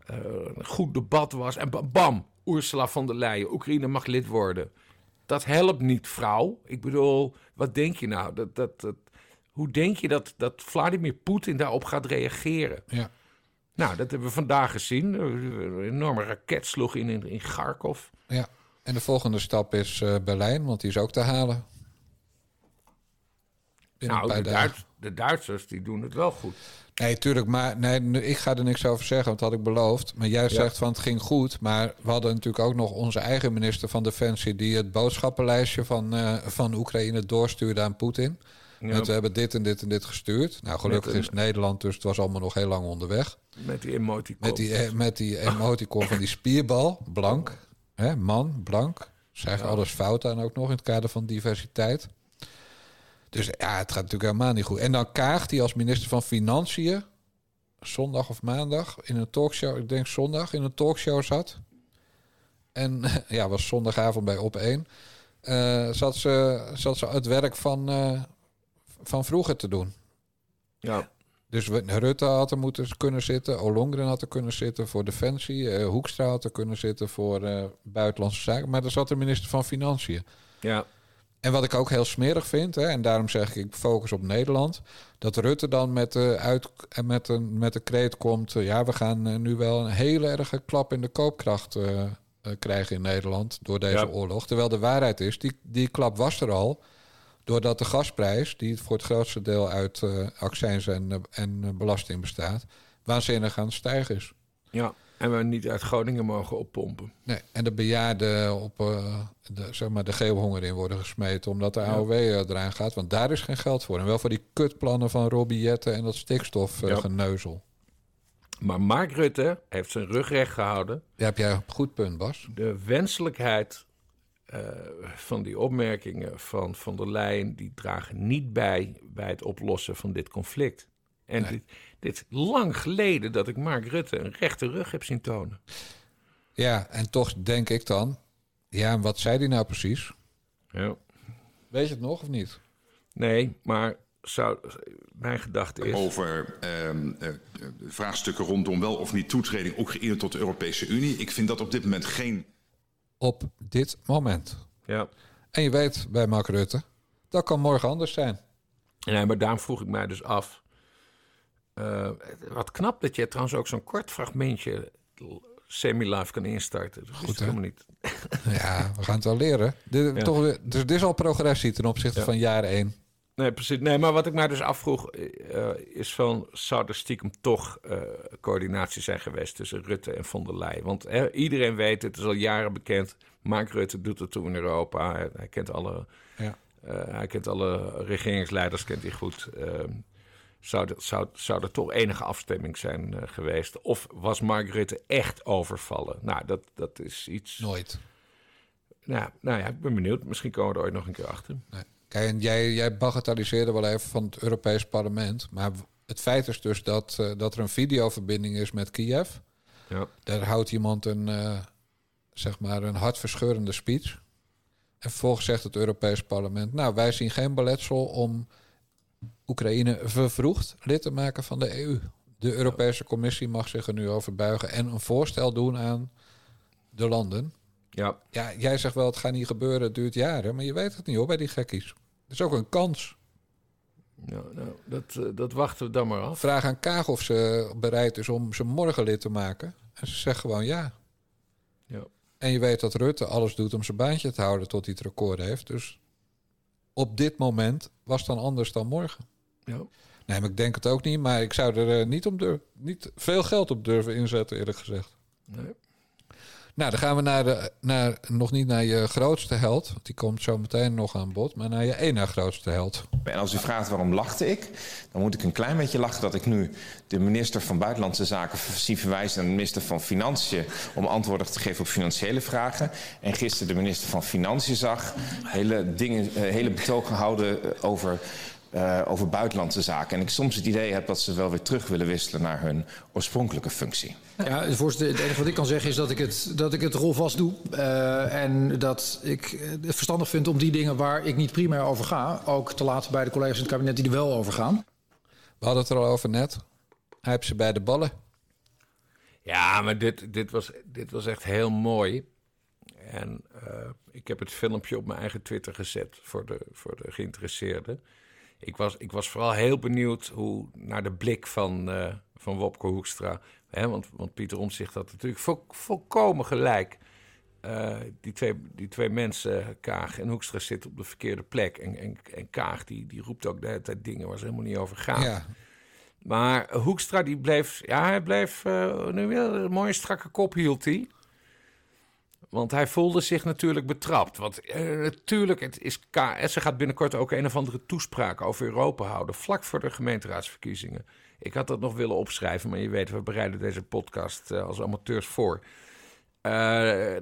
Een goed debat was. En ba- bam, Ursula von der Leyen, Oekraïne mag lid worden. Dat helpt niet, vrouw. Ik bedoel, wat denk je nou? Dat, dat, dat, hoe denk je dat, dat Vladimir Poetin daarop gaat reageren? Ja. Nou, dat hebben we vandaag gezien. Een enorme raket sloeg in, in, in Kharkov. ja. En de volgende stap is eh, Berlijn, want die is ook te halen. Binnen Nou, de. Duits- de Duitsers die doen het wel goed. Nee, tuurlijk, maar nee, ik ga er niks over zeggen, want dat had ik beloofd. Maar jij zegt van het ging goed, maar we hadden natuurlijk ook nog onze eigen minister van Defensie... die het boodschappenlijstje van, eh, van Oekraïne doorstuurde aan Poetin. Met we hebben dit en dit en dit gestuurd. Nou, gelukkig een- is Nederland, dus het was allemaal nog heel lang onderweg. Met die emoticon. Met die, eh, met die emoticon van die spierbal, blank. Hè, man, blank. Zeg alles fout aan ook nog in het kader van diversiteit. Dus ja, het gaat natuurlijk helemaal niet goed. En dan Kaag, die als minister van Financiën... zondag of maandag in een talkshow... ik denk zondag in een talkshow zat. En ja, was zondagavond bij Op 1. eh, zat, ze, zat ze het werk van, eh, van vroeger te doen. Ja, Dus Rutte had er moeten kunnen zitten, Olongren had er kunnen zitten voor Defensie, eh, Hoekstra had er kunnen zitten voor Buitenlandse Zaken, maar er zat de minister van Financiën. ja, En wat ik ook heel smerig vind, hè, en daarom zeg ik, ik focus op Nederland, dat Rutte dan met de, uit, en met een, met de kreet komt, eh, ja, we gaan eh, nu wel een hele erge klap in de koopkracht eh, eh, krijgen in Nederland door deze Ja. oorlog. Terwijl de waarheid is, die, die klap was er al, doordat de gasprijs, die voor het grootste deel uit eh accijns en, eh, en eh, belasting bestaat, waanzinnig aan het stijgen is. ja. En we niet uit Groningen mogen oppompen. Nee, en de bejaarden op eh, de, zeg maar de geelhonger in worden gesmeten omdat de AOW eraan gaat. Want daar is geen geld voor. En wel voor die kutplannen van Robbie Jetten en dat Ja. stikstofgeneuzel. Maar Mark Rutte heeft zijn rug recht gehouden. Daar heb jij een goed punt, Bas. De wenselijkheid eh, van die opmerkingen van Van der Leyen... die dragen niet bij bij het oplossen van dit conflict. En dit, dit is lang geleden dat ik Mark Rutte een rechte rug heb zien tonen. Ja, en toch denk ik dan... Ja, en wat zei die nou precies? Ja. Weet je het nog of niet? Nee, maar zou, mijn gedachte is... Over ehm, eh, de vraagstukken rondom wel of niet toetreding Oekraïne tot de Europese Unie. Ik vind dat op dit moment geen Op dit moment. Ja. En je weet bij Mark Rutte, dat kan morgen anders zijn. Nee, maar daarom vroeg ik mij dus af. Eh, wat knap dat je trouwens ook zo'n kort fragmentje semi-live kan instarten. Dat Goed, helemaal niet. Ja, we gaan het wel leren. Dit, Ja. toch, weer- dus dit is al progressie ten opzichte Ja. van jaar 1. Nee, precies. Nee, maar wat ik mij dus afvroeg eh, is van... zou er stiekem toch eh, coördinatie zijn geweest tussen Rutte en von der Leyen? Want hè, iedereen weet, het is al jaren bekend... Mark Rutte doet het toe in Europa. Hij, hij kent alle... Ja. eh, hij kent alle regeringsleiders, kent hij goed. Zou, er, zou, zou er toch enige afstemming zijn eh, geweest? Of was Mark Rutte echt overvallen? Nou, dat, dat is iets... Nooit. Nou, nou ja, ik ben benieuwd. Misschien komen we er ooit nog een keer achter. Nee. Kijk, en jij, jij bagatelliseerde wel even van het Europees Parlement. Maar het feit is dus dat, eh, dat er een videoverbinding is met Kiev. Ja. Daar houdt iemand een, eh, zeg maar een hartverscheurende speech. En vervolgens zegt het Europees Parlement... nou, wij zien geen beletsel om Oekraïne vervroegd lid te maken van de EU. De Europese Commissie mag zich er nu over buigen... en een voorstel doen aan de landen. Ja, Ja, jij zegt wel, het gaat niet gebeuren, het duurt jaren. Maar je weet het niet hoor, bij die gekkies. Het is ook een kans. nou, nou, dat, eh, dat wachten we dan maar af. Vraag aan Kaag of ze bereid is om ze morgen lid te maken. En ze zegt gewoon ja. Ja. En je weet dat Rutte alles doet om zijn baantje te houden tot hij het record heeft. Dus op dit moment was het dan anders dan morgen. Ja. Nee, maar ik denk het ook niet. Maar ik zou er eh, niet, om durf, niet veel geld op durven inzetten, eerlijk gezegd. Nee. Nou, dan gaan we naar, de, naar nog niet naar je grootste held. Want die komt zo meteen nog aan bod. Maar naar je één na grootste held. En als u vraagt waarom lachte ik, dan moet ik een klein beetje lachen dat ik nu de minister van Buitenlandse Zaken zie verwijzen naar de minister van Financiën om antwoorden te geven op financiële vragen. En gisteren de minister van Financiën zag hele, dingen, eh, hele betogen houden over, eh, over buitenlandse zaken. En ik soms het idee heb dat ze wel weer terug willen wisselen naar hun oorspronkelijke functie. Ja, voorzitter, het enige wat ik kan zeggen is dat ik het, dat ik het rolvast doe. Eh, en dat ik het verstandig vind om die dingen waar ik niet primair over ga... ook te laten bij de collega's in het kabinet die er wel over gaan. We hadden het er al over net. Hij heeft ze bij de ballen. Ja, maar dit, dit, was, dit was echt heel mooi. En eh, ik heb het filmpje op mijn eigen Twitter gezet voor de, voor de geïnteresseerden. Ik was, ik was vooral heel benieuwd hoe, naar de blik van, eh, van Wopke Hoekstra. Hè, want, want Pieter Omtzigt had natuurlijk vol, volkomen gelijk. Eh, die, twee, die twee mensen, Kaag en Hoekstra, zitten op de verkeerde plek. En, en, en Kaag die, die roept ook de hele tijd dingen waar ze helemaal niet over gaan. Ja, Maar Hoekstra die bleef, ja, hij bleef eh, nu wel een mooie strakke kop hield hij. Want hij voelde zich natuurlijk betrapt. Want eh, natuurlijk, het is KS. Gaat binnenkort ook een of andere toespraak over Europa houden. Vlak voor de gemeenteraadsverkiezingen. Ik had dat nog willen opschrijven, maar je weet, we bereiden deze podcast eh, als amateurs voor. Eh,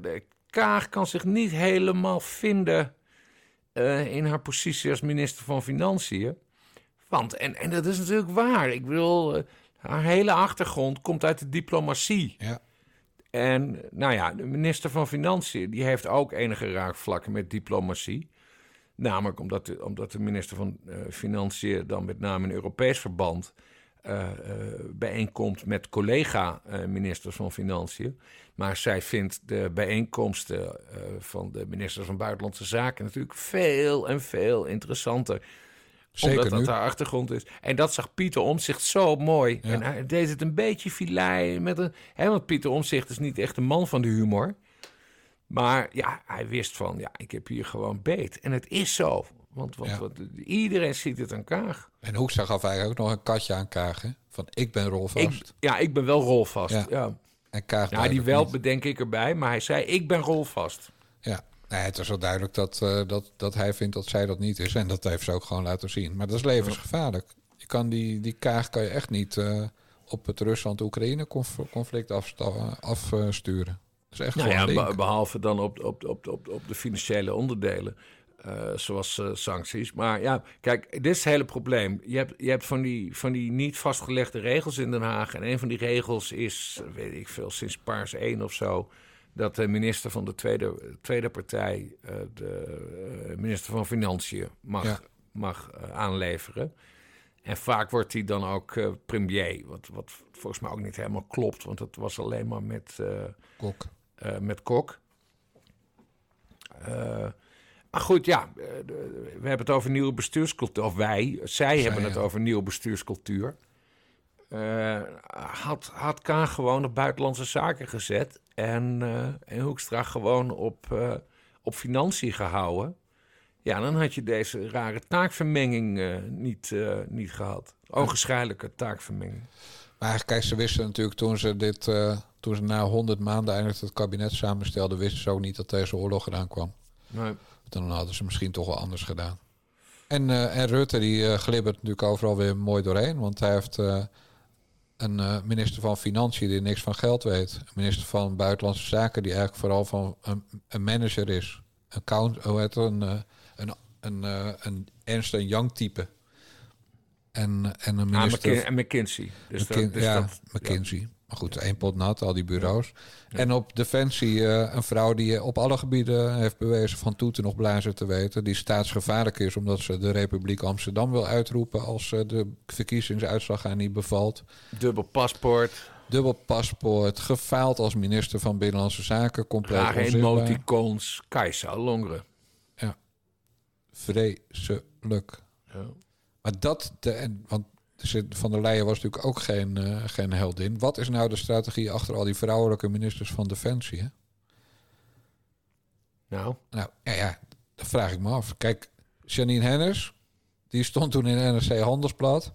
Kaag kan zich niet helemaal vinden in haar positie als minister van Financiën. Want, en, en dat is natuurlijk waar. Ik bedoel, haar hele achtergrond komt uit de diplomatie. Ja. En nou ja, de minister van Financiën die heeft ook enige raakvlakken met diplomatie. Namelijk omdat de, omdat de minister van eh, Financiën dan met name in Europees verband eh, eh, bijeenkomt met collega-ministers van Financiën. Maar zij vindt de bijeenkomsten van de ministers van Buitenlandse Zaken natuurlijk veel en veel interessanter. Zeker omdat dat nu. haar achtergrond is. En dat zag Pieter Omzicht zo mooi. Ja. En hij deed het een beetje filei. Met een, hè, want Pieter Omzicht is niet echt een man van de humor. Maar ja, hij wist van, ja, ik heb hier gewoon beet. En het is zo. Want, want, Ja. want iedereen ziet het aan Kaag. En Hoekstra gaf eigenlijk ook nog een katje aan Kaag. hè? Van ik ben rolvast. Ik, ja, ik ben wel rolvast. Ja. Ja. en Kaag Ja, die wel bedenk ik erbij. Maar hij zei, ik ben rolvast. Ja, nee, het is wel duidelijk dat, eh, dat, dat hij vindt dat zij dat niet is. En dat heeft ze ook gewoon laten zien. Maar dat is levensgevaarlijk. Je kan die, die kaag kan je echt niet eh, op het Rusland-Oekraïne-conflict afsturen. Dat is echt Nou ja, link. behalve dan op, op, op, op, op de financiële onderdelen. eh, zoals sancties. Maar ja, kijk, dit is het hele probleem. Je hebt, je hebt van, die, van die niet vastgelegde regels in Den Haag. En een van die regels is, weet ik veel, sinds paars 1 of zo. Dat de minister van de tweede, tweede partij, eh, de eh, minister van Financiën, mag, Ja. mag eh, aanleveren. En vaak wordt hij dan ook premier. Wat, wat volgens mij ook niet helemaal klopt. Want het was alleen maar met. Kok. met Kok. Maar goed, ja, we hebben het over nieuwe bestuurscultuur. Of wij, zij, hebben het over nieuwe bestuurscultuur. Had, had Kaag gewoon op buitenlandse zaken gezet. En, eh en Hoekstra gewoon op, eh, op financiën gehouden. Ja, dan had je deze rare taakvermenging eh, niet, niet gehad. Ogenschijnlijke taakvermenging. Maar eigenlijk, kijk, ze wisten natuurlijk toen ze dit, toen ze na 100 maanden eindelijk het kabinet samenstelden, wisten ze ook niet dat deze oorlog eraan kwam. Nee. Dan hadden ze misschien toch wel anders gedaan. En, en Rutte die glibbert natuurlijk overal weer mooi doorheen. Want hij heeft een eh, minister van Financiën die niks van geld weet. Een minister van Buitenlandse Zaken die eigenlijk vooral van een, een manager is. Een count, hoe heet het? Een, eh, een, een, eh, een Ernst Young type. En, en een Ah, minister... McKin- en McKinsey. Dus dat- dus ja, dat- McKinsey. Maar goed, één pot nat, al die bureaus. En op Defensie eh, een vrouw die op alle gebieden heeft bewezen van toeten nog blazen te weten. Die staatsgevaarlijk is omdat ze de Republiek Amsterdam wil uitroepen als eh, de verkiezingsuitslag haar niet bevalt. Dubbel paspoort. Dubbel paspoort, gefaald als minister van Binnenlandse Zaken, compleet Rare onzichtbaar. emoticons. Kajsa Longren. Vreselijk. Ja. Maar dat, de, en, want Van der Leyen was natuurlijk ook geen, eh, geen heldin. Wat is nou de strategie achter al die vrouwelijke ministers van Defensie? Hè? Nou, Nou ja, ja, dat vraag ik me af. Kijk, Janine Hennis, die stond toen in NRC Handelsblad.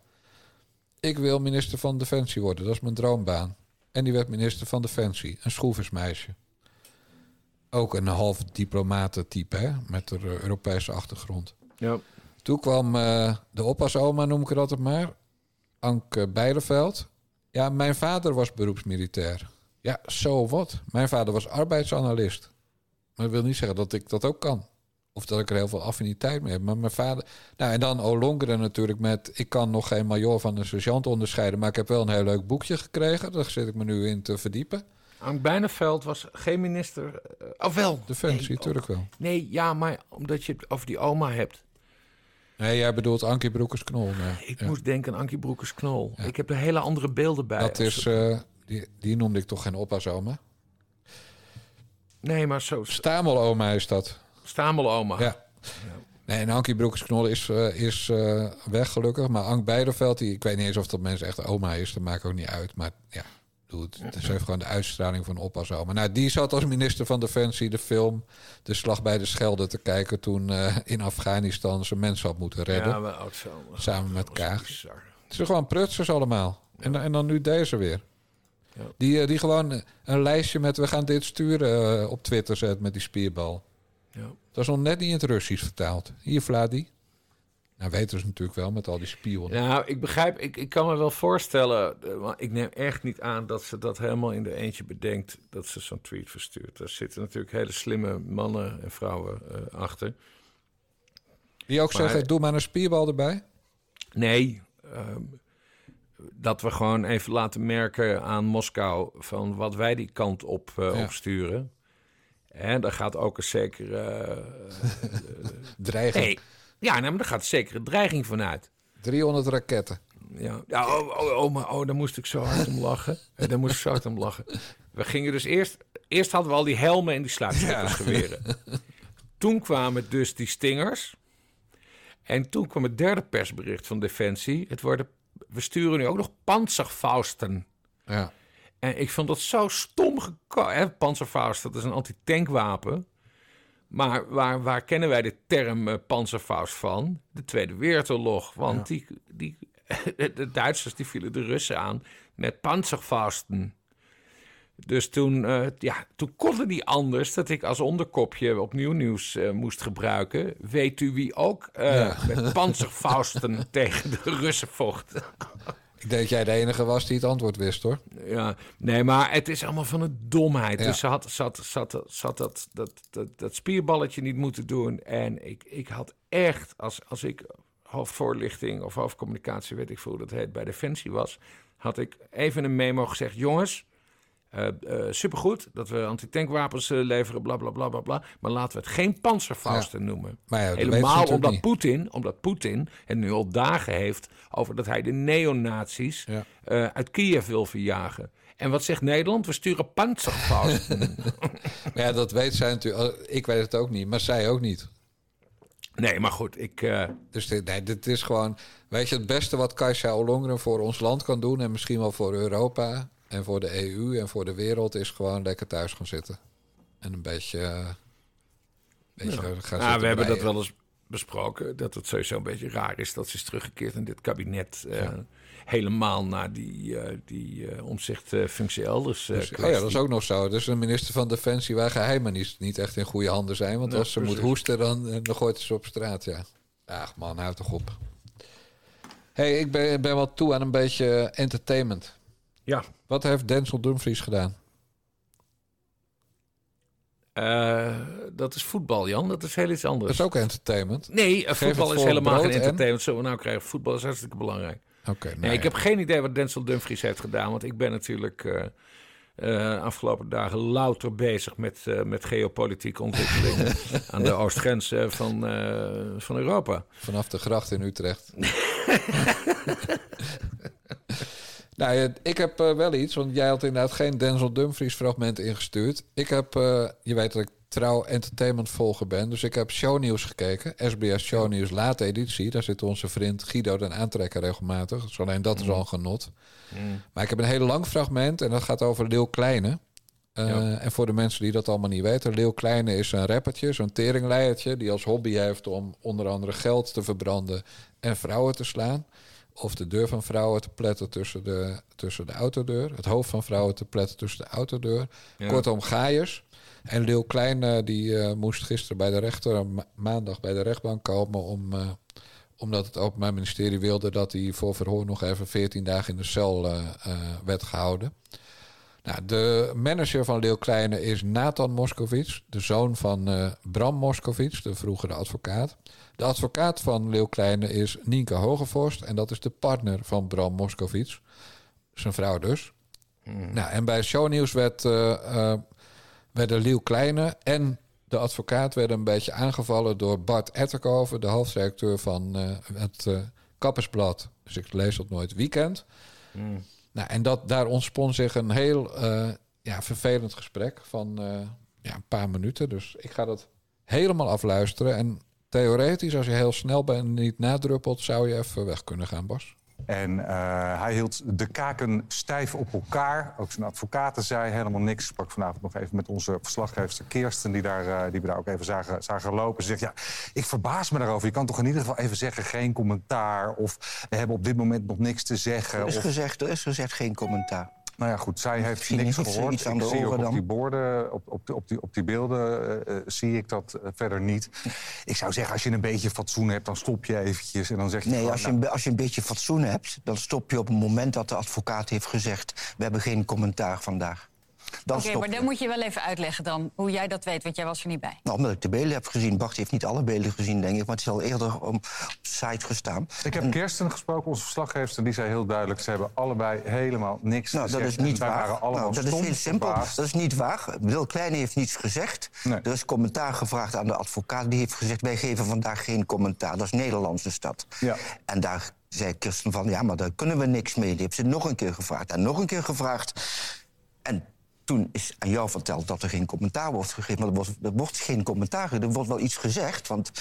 Ik wil minister van Defensie worden, dat is mijn droombaan. En die werd minister van Defensie, een schroeversmeisje. Ook een half diplomatentype, hè, met een Europese achtergrond. ja. Toen kwam eh, de oppasoma, noem ik het altijd maar. Anke Bijleveld. Ja, mijn vader was beroepsmilitair. Ja, zo wat. Mijn vader was arbeidsanalist. Maar dat wil niet zeggen dat ik dat ook kan. Of dat ik er heel veel affiniteit mee heb. Maar mijn vader... Nou, en dan Olongeren natuurlijk met... Ik kan nog geen major van een sergeant onderscheiden... maar ik heb wel een heel leuk boekje gekregen. Daar zit ik me nu in te verdiepen. Ank Bijneveld was geen minister. eh, of wel? Defensie, nee, natuurlijk wel. Nee, ja, maar omdat je het over die oma hebt. Nee, jij bedoelt Ankie Broekers-Knol. nee. Ik Ja. moest denken aan Ankie Broekers-Knol. Ik heb er hele andere beelden bij. Dat is... eh, die, die noemde ik toch geen oppasoma? Nee, maar zo... Stameloma is dat. Stameloma. Ja. Nee, en Ankie Broekers-Knol is, eh, is eh, weg gelukkig. Maar Ank Beideveld, die, ik weet niet eens of dat mensen echt oma is. Dat maakt ook niet uit. Maar ja, het. Ze heeft gewoon de uitstraling van oppas oma. Nou, die zat als minister van Defensie de film De Slag bij de Schelde te kijken... toen eh, in Afghanistan ze mensen had moeten redden. Ja, maar ook zo. Samen met Kaag. bizar. Het zijn gewoon prutsers allemaal. En, en dan nu deze weer. Ja. Die, eh, die gewoon een lijstje met we gaan dit sturen eh, op Twitter zet met die spierbal. Ja. Dat is nog net niet in het Russisch vertaald. Hier, Vladi. Nou, weten ze natuurlijk wel met al die spionnen. Nou, ik begrijp, ik, ik kan me wel voorstellen, eh, want ik neem echt niet aan dat ze dat helemaal in de eentje bedenkt dat ze zo'n tweet verstuurt. Daar zitten natuurlijk hele slimme mannen en vrouwen eh, achter. Die ook Maar- zeggen, doe maar een spierbal erbij. Nee, ehm, dat we gewoon even laten merken aan Moskou van wat wij die kant op eh, Ja. opsturen. En daar gaat ook een zekere. eh, Dreigen. nee, ja, nee, maar daar gaat een zekere dreiging vanuit. 300 raketten. Ja, ja oh, oh, oh, maar, oh, daar moest ik zo hard om lachen. Eh, Daar moest ik zo hard om lachen. We gingen dus eerst... Eerst hadden we al die helmen en die sluipscheppersgeweren. Toen kwamen dus die stingers. En toen kwam het derde persbericht van Defensie. Het worden, we sturen nu ook nog panzerfausten. Ja. En ik vond dat zo stom gekomen. Panzerfaust, dat is een antitankwapen. Maar waar, waar kennen wij de term eh, panzerfaust van? De Tweede Wereldoorlog. Want die, die, de Duitsers die vielen de Russen aan met panzerfausten. Dus toen, eh, ja, toen kon het niet anders dat ik als onderkopje opnieuw nieuws eh, moest gebruiken. Weet u wie ook Ja. met panzerfausten tegen de Russen vocht? Ik denk dat jij de enige was die het antwoord wist, hoor. Ja, nee, maar het is allemaal van een domheid. Ja. Dus ze had, had, ze had dat, dat, dat, dat spierballetje niet moeten doen. En ik, ik had echt, als, als ik hoofdvoorlichting of hoofdcommunicatie, weet ik veel hoe dat heet, bij Defensie was, had ik even een memo gezegd. Jongens, eh, supergoed dat we antitankwapens eh, leveren, bla bla bla bla bla. Maar laten we het geen panzerfausten noemen. Maar ja, Helemaal omdat. Poetin, omdat Poetin het nu al dagen heeft over dat hij de Ja. eh, uit Kiev wil verjagen. En wat zegt Nederland? We sturen panzerfausten. Ja, dat weet zij natuurlijk. Ik weet het ook niet, maar zij ook niet. nee, maar goed, ik... Dus dit, nee, dit is gewoon... Weet je, het beste wat Kajsa Ollongren voor ons land kan doen... en misschien wel voor Europa en voor de EU en voor de wereld... is gewoon lekker thuis gaan zitten. En een beetje... eh, beetje gaan zitten we hebben dat breien. wel eens besproken. Dat het sowieso een beetje raar is dat ze is teruggekeerd in dit kabinet. eh, Helemaal na die, eh die eh omzichtfunctie elders. eh, Dus, oh ja, dat is ook nog zo. Dus een minister van Defensie waar geheimen niet, niet echt in goede handen zijn. Want Ja, als ze moet hoesten, dan, eh, dan gooit ze op straat, ja. Ach man, houd toch op. hey, ik ben, ben wel toe aan een beetje entertainment. Ja. Wat heeft Denzel Dumfries gedaan? Eh, dat is voetbal, Jan. Dat is heel iets anders. Dat is ook entertainment. Nee, Geef voetbal is helemaal geen en- entertainment. Zullen we nou krijgen? Voetbal is hartstikke belangrijk. Oké, nou Nee, ik ja. heb geen idee wat Denzel Dumfries heeft gedaan. Want ik ben natuurlijk eh, afgelopen dagen louter bezig met, met geopolitieke ontwikkelingen aan de oostgrens van, van Europa. Vanaf de gracht in Utrecht. nou, ja, ik heb eh, wel iets, want jij had inderdaad geen Denzel Dumfries fragment ingestuurd. Ik heb, eh, je weet dat ik trouw entertainment volger ben, dus ik heb shownieuws gekeken. SBS Shownieuws late editie. Daar zit onze vriend Guido den Aantrekker regelmatig. Dus alleen dat is al een genot. Maar ik heb een heel lang fragment en dat gaat over Leeuw Kleine. Eh, Ja. En voor de mensen die dat allemaal niet weten, Leeuw Kleine is een rappertje, zo'n teringleiertje, die als hobby heeft om onder andere geld te verbranden en vrouwen te slaan. Of de deur van vrouwen te pletten tussen de, tussen de autodeur. Het hoofd van vrouwen te pletten tussen de autodeur. Ja. Kortom, gaaiers. En Leeuw Kleine die eh, moest gisteren bij de rechter, ma- maandag bij de rechtbank komen om, eh, omdat het Openbaar Ministerie wilde dat hij voor verhoor nog even 14 dagen in de cel eh, eh, werd gehouden. Nou, de manager van Leeuw Kleine is Nathan Moskowitz, de zoon van eh, Bram Moskowitz, de vroegere advocaat. De advocaat van Leeuw Kleine is Nienke Hogevorst en dat is de partner van Bram Moskowitz, zijn vrouw dus. Nou, en bij Shownieuws werd, eh, eh, werden Leeuw Kleine en de advocaat werden een beetje aangevallen door Bart Etterkoven, de hoofdredacteur van het Kappersblad. Dus ik lees dat nooit weekend. Nou, en dat, daar ontspon zich een heel eh, ja, vervelend gesprek van eh, ja, een paar minuten. Dus ik ga dat helemaal afluisteren. En theoretisch, als je heel snel bent en niet nadruppelt, zou je even weg kunnen gaan, Bas. En eh, hij hield de kaken stijf op elkaar. Ook zijn advocaten zei helemaal niks. Ik sprak vanavond nog even met onze verslaggever Kirsten... die, daar, eh, die we daar ook even zagen, zagen lopen. Ze zegt, ja, ik verbaas me daarover. Je kan toch in ieder geval even zeggen geen commentaar... of we hebben op dit moment nog niks te zeggen. Er is, of... gezegd, er is gezegd geen commentaar. Nou ja, goed, zij heeft Misschien niks heeft gehoord. iets aan ik zie ook op die borden, op, op, op, die, op die beelden eh, eh, zie ik dat eh, verder niet. Ik zou zeggen, als je een beetje fatsoen hebt, dan stop je eventjes en dan zeg je... Nee, gewoon, als je, nou, een, als je een beetje fatsoen hebt, dan stop je op het moment dat de advocaat heeft gezegd: we hebben geen commentaar vandaag. Dan Oké, maar dan moet je wel even uitleggen dan hoe jij dat weet, want jij was er niet bij. Nou, omdat ik de belen heb gezien. Bart heeft niet alle belen gezien, denk ik, maar het is al eerder op de site gestaan. Ik heb Kirsten gesproken, onze verslaggever, en die zei heel duidelijk... ze hebben allebei helemaal niks Nou, te dat is niet waar. waren allemaal Nou, dat is heel simpel. verbaasd. Dat is niet waar. Wil Kleine heeft niets gezegd. Er is commentaar gevraagd aan de advocaat. Die heeft gezegd: wij geven vandaag geen commentaar. Dat is Nederlandse stad. Ja. En daar zei Kirsten van: ja, maar daar kunnen we niks mee. Die heeft ze nog een keer gevraagd en nog een keer gevraagd. En toen is aan jou verteld dat er geen commentaar wordt gegeven. Maar er wordt, er wordt geen commentaar. Er wordt wel iets gezegd, want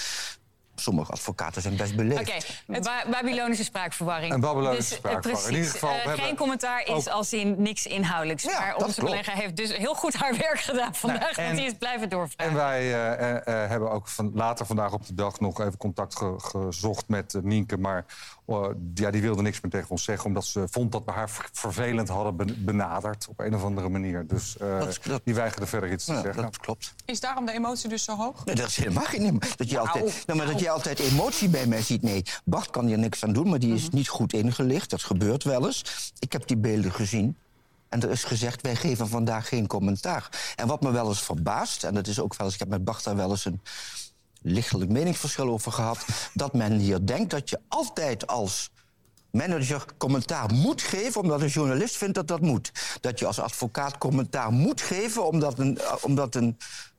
sommige advocaten zijn best beleefd. Oké, Ba- Babylonische spraakverwarring. Een Babylonische dus, eh, spraakverwarring. In ieder geval, eh, geen commentaar is ook- als in niks inhoudelijks. maar dat onze klopt. collega heeft dus heel goed haar werk gedaan vandaag. en- want die is blijven doorvragen. En wij eh, hebben ook van, later vandaag op de dag nog even contact ge- gezocht met Nienke. Maar eh, ja, die wilde niks meer tegen ons zeggen. Omdat ze vond dat we haar ver- vervelend hadden ben- benaderd. Op een of andere manier. Dus eh, die weigerde verder iets te zeggen. Dat klopt. Is daarom de emotie dus zo hoog? Nee, dat is helemaal geen dat je altijd, nou, maar dat je altijd emotie bij mij ziet. Nee, Bart kan hier niks aan doen, maar die is niet goed ingelicht. Dat gebeurt wel eens. Ik heb die beelden gezien. En er is gezegd, wij geven vandaag geen commentaar. En wat me wel eens verbaast, en dat is ook wel eens... ik heb met Bart daar wel eens een lichtelijk meningsverschil over gehad... dat men hier denkt dat je altijd als manager commentaar moet geven... omdat een journalist vindt dat dat moet. Dat je als advocaat commentaar moet geven omdat een... eh, Omdat een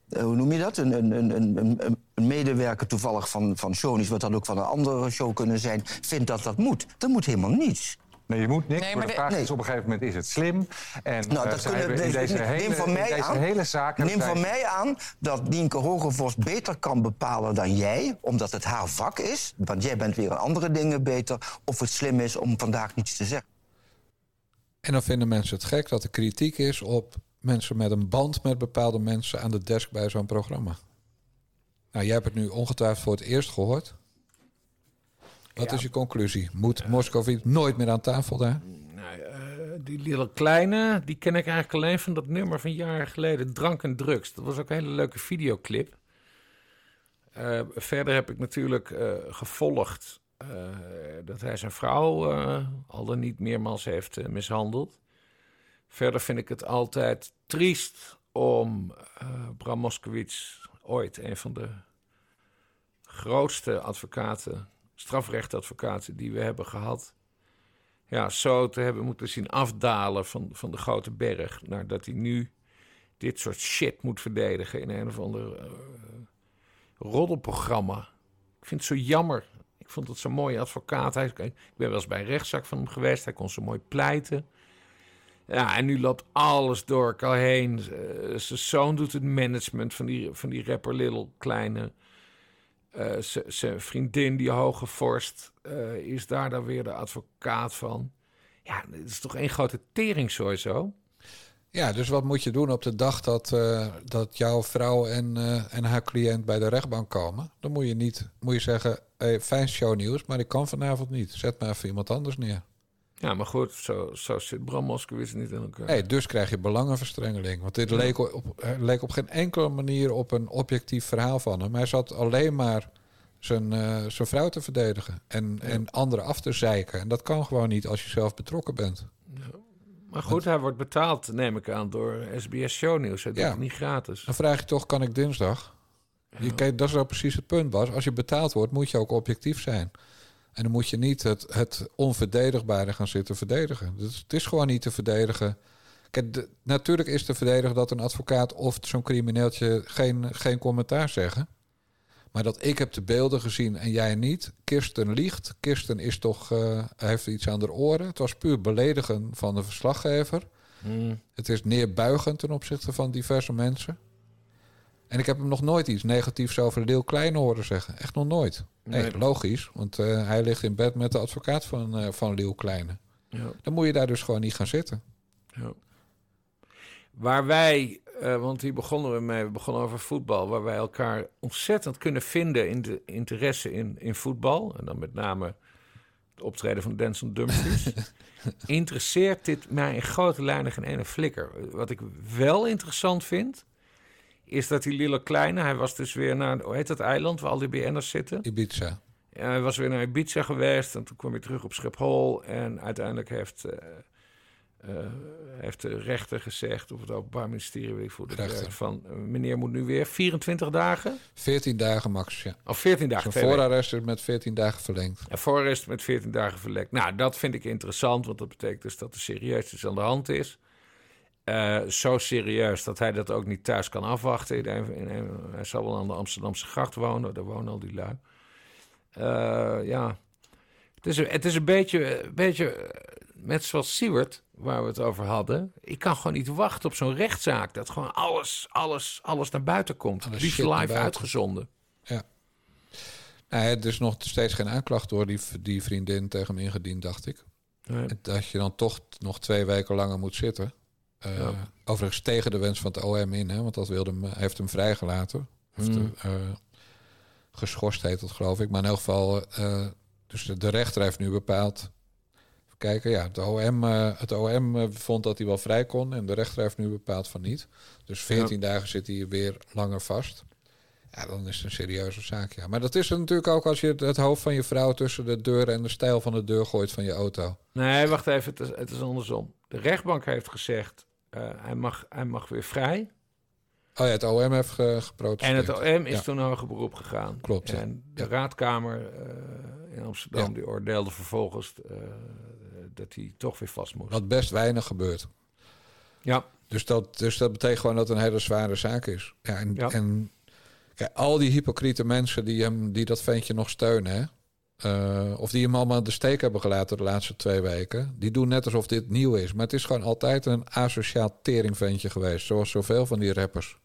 hoe noem je dat? Een, een, een, een, medewerker toevallig van, van Shownies... wat dan ook van een andere show kunnen zijn... vindt dat dat moet. Dat moet helemaal niets. Nee, je moet niks. Nee, maar maar de vraag nee. is op een gegeven moment, is het slim? En Nou, eh, dat kunnen in deze neem hele, van in mij deze aan, hele zaak... hebben Neem van mij aan dat Nienke Hogevorst beter kan bepalen dan jij... omdat het haar vak is, want jij bent weer aan andere dingen beter... of het slim is om vandaag niets te zeggen. En dan vinden mensen het gek dat er kritiek is op mensen met een band met bepaalde mensen aan de desk bij zo'n programma. Nou, jij hebt het nu ongetwijfeld voor het eerst gehoord. Wat is je conclusie? Moet Moskovits nooit meer aan tafel daar? Nou, eh, die Lille Kleine, die ken ik eigenlijk alleen van dat nummer van jaren geleden, Drank en Drugs. Dat was ook een hele leuke videoclip. Eh, verder heb ik natuurlijk gevolgd dat hij zijn vrouw al dan niet meermaals heeft mishandeld. Verder vind ik het altijd triest om eh, Bram Moskowitz, ooit een van de grootste advocaten, strafrechtadvocaten die we hebben gehad, ja, zo te hebben moeten zien afdalen van, van de grote berg. Nadat hij nu dit soort shit moet verdedigen in een of ander eh, roddelprogramma. Ik vind het zo jammer. Ik vond het zo'n mooie advocaat. Hij, ik ben wel eens bij een rechtszaak van hem geweest. Hij kon zo mooi pleiten. Ja, en nu loopt alles door elkaar heen. Eh, zijn zoon doet het management van die, van die rapper Little Kleine. Eh, zijn vriendin, die hoge vorst, eh, is daar dan weer de advocaat van. Ja, het is toch één grote tering sowieso. Ja, dus wat moet je doen op de dag dat, dat jouw vrouw en, en haar cliënt bij de rechtbank komen? Dan moet je niet moet je zeggen, hey, fijn shownieuws, maar ik kan vanavond niet. Zet maar even iemand anders neer. Ja, maar goed, zo, zo zit Bram Moskowitz niet in elkaar. Hey, dus krijg je belangenverstrengeling. Want dit leek op, eh, leek op geen enkele manier op een objectief verhaal van hem. Hij zat alleen maar zijn, eh, zijn vrouw te verdedigen en, en anderen af te zeiken. En dat kan gewoon niet als je zelf betrokken bent. Maar goed, hij wordt betaald, neem ik aan, door SBS. Hij doet Ja. het niet gratis. Dan vraag je toch, kan ik dinsdag? Je, kijk, dat is nou precies het punt, Bas. Als je betaald wordt, moet je ook objectief zijn. En dan moet je niet het, het onverdedigbare gaan zitten verdedigen. Dus het is gewoon niet te verdedigen. Kijk, de- natuurlijk is te verdedigen dat een advocaat of zo'n crimineeltje geen, geen commentaar zeggen. Maar dat ik heb de beelden gezien en jij niet. Kirsten liegt. Kirsten is toch, eh, heeft iets aan de oren. Het was puur beledigen van de verslaggever. Hmm. Het is neerbuigend ten opzichte van diverse mensen. En ik heb hem nog nooit iets negatiefs over Leeuw Kleine horen zeggen. Echt nog nooit. Nee, Nee. logisch. Want eh, hij ligt in bed met de advocaat van, eh van Leeuw Kleine. Ja. Dan moet je daar dus gewoon niet gaan zitten. Ja. Waar wij, eh, want hier begonnen we mee, we begonnen over voetbal, waar wij elkaar ontzettend kunnen vinden in de interesse in, in voetbal. En dan met name het optreden van Denson Dumfries. interesseert dit mij in grote lijnen geen ene flikker. Wat ik wel interessant vind, is dat die Lille Kleine, hij was dus weer naar, hoe heet dat eiland waar al die BN'ers zitten? Ibiza. Ja, hij was weer naar Ibiza geweest en toen kwam hij terug op Schiphol. En uiteindelijk heeft, eh, eh, heeft de rechter gezegd, of het Openbaar Ministerie, weet ik voor de Rechter. van eh, meneer moet nu weer 24 dagen. 14 dagen max, ja. Of 14 dagen. Zijn weken. voorarrest is met 14 dagen verlengd. En voorarrest met 14 dagen verlekt. Nou, dat vind ik interessant, want dat betekent dus dat er serieus iets aan de hand is. Eh, zo serieus dat hij dat ook niet thuis kan afwachten. In een- in een- hij zal wel aan de Amsterdamse gracht wonen, daar wonen al die lui. Eh, ja, het is, een- het is een beetje, een beetje eh, net zoals Siewert, waar we het over hadden. Ik kan gewoon niet wachten op zo'n rechtszaak. Dat gewoon alles, alles, alles naar buiten komt. Alles Liefst live uitgezonden. Ja. Nee, er is nog steeds geen aanklacht door die, die vriendin tegen hem ingediend, dacht ik. Nee. Dat je dan toch nog twee weken langer moet zitten. Eh, Ja. Overigens tegen de wens van het OM in, hè, want dat wilde hem, heeft hem vrijgelaten. Heeft Hmm. hem, eh, geschorst heet dat, geloof ik. Maar in elk geval, eh, dus de, de rechter heeft nu bepaald. Even kijken, ja, het OM, het OM vond dat hij wel vrij kon en de rechter heeft nu bepaald van niet. Dus 14 dagen zit hij weer langer vast. Ja, dan is het een serieuze zaak, ja. Maar dat is het natuurlijk ook als je het, hoofd van je vrouw tussen de deur en de stijl van de deur gooit van je auto. Nee, wacht even. Het is, het is andersom. De rechtbank heeft gezegd, hij, mag, hij mag weer vrij. Oh ja, het OM heeft ge- En geprotesteerd. het OM is Ja. toen hoger beroep gegaan. Klopt, ja. En de raadkamer eh, in Amsterdam, die oordeelde vervolgens eh, dat hij toch weer vast moest. Wat best weinig gebeurt. Ja. Dus dat, dus dat betekent gewoon dat het een hele zware zaak is. Ja, en, en kijk, al die hypocriete mensen die, hem, die dat ventje nog steunen... Hè, eh, of die hem allemaal de steek hebben gelaten de laatste twee weken... die doen net alsof dit nieuw is. Maar het is gewoon altijd een asociaal teringventje geweest. Zoals zoveel van die rappers.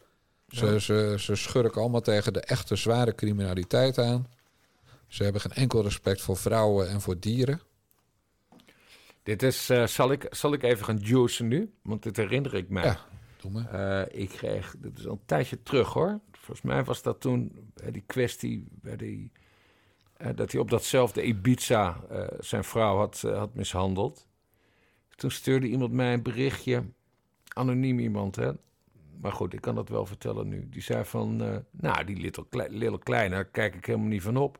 Ze, Ja. ze, ze schurken allemaal tegen de echte zware criminaliteit aan. Ze hebben geen enkel respect voor vrouwen en voor dieren. Dit is, eh, zal, ik, zal ik even gaan juicen nu? Want dit herinner ik mij. Ja, doe maar. Eh, ik kreeg, dit is al een tijdje terug hoor. Volgens mij was dat toen bij die kwestie, bij die, dat hij op datzelfde Ibiza eh, zijn vrouw had, eh, had mishandeld. Toen stuurde iemand mij een berichtje, anoniem iemand hè. Maar goed, ik kan dat wel vertellen nu. Die zei van, eh, nou die Little, Klei- Little Kleine, daar kijk ik helemaal niet van op.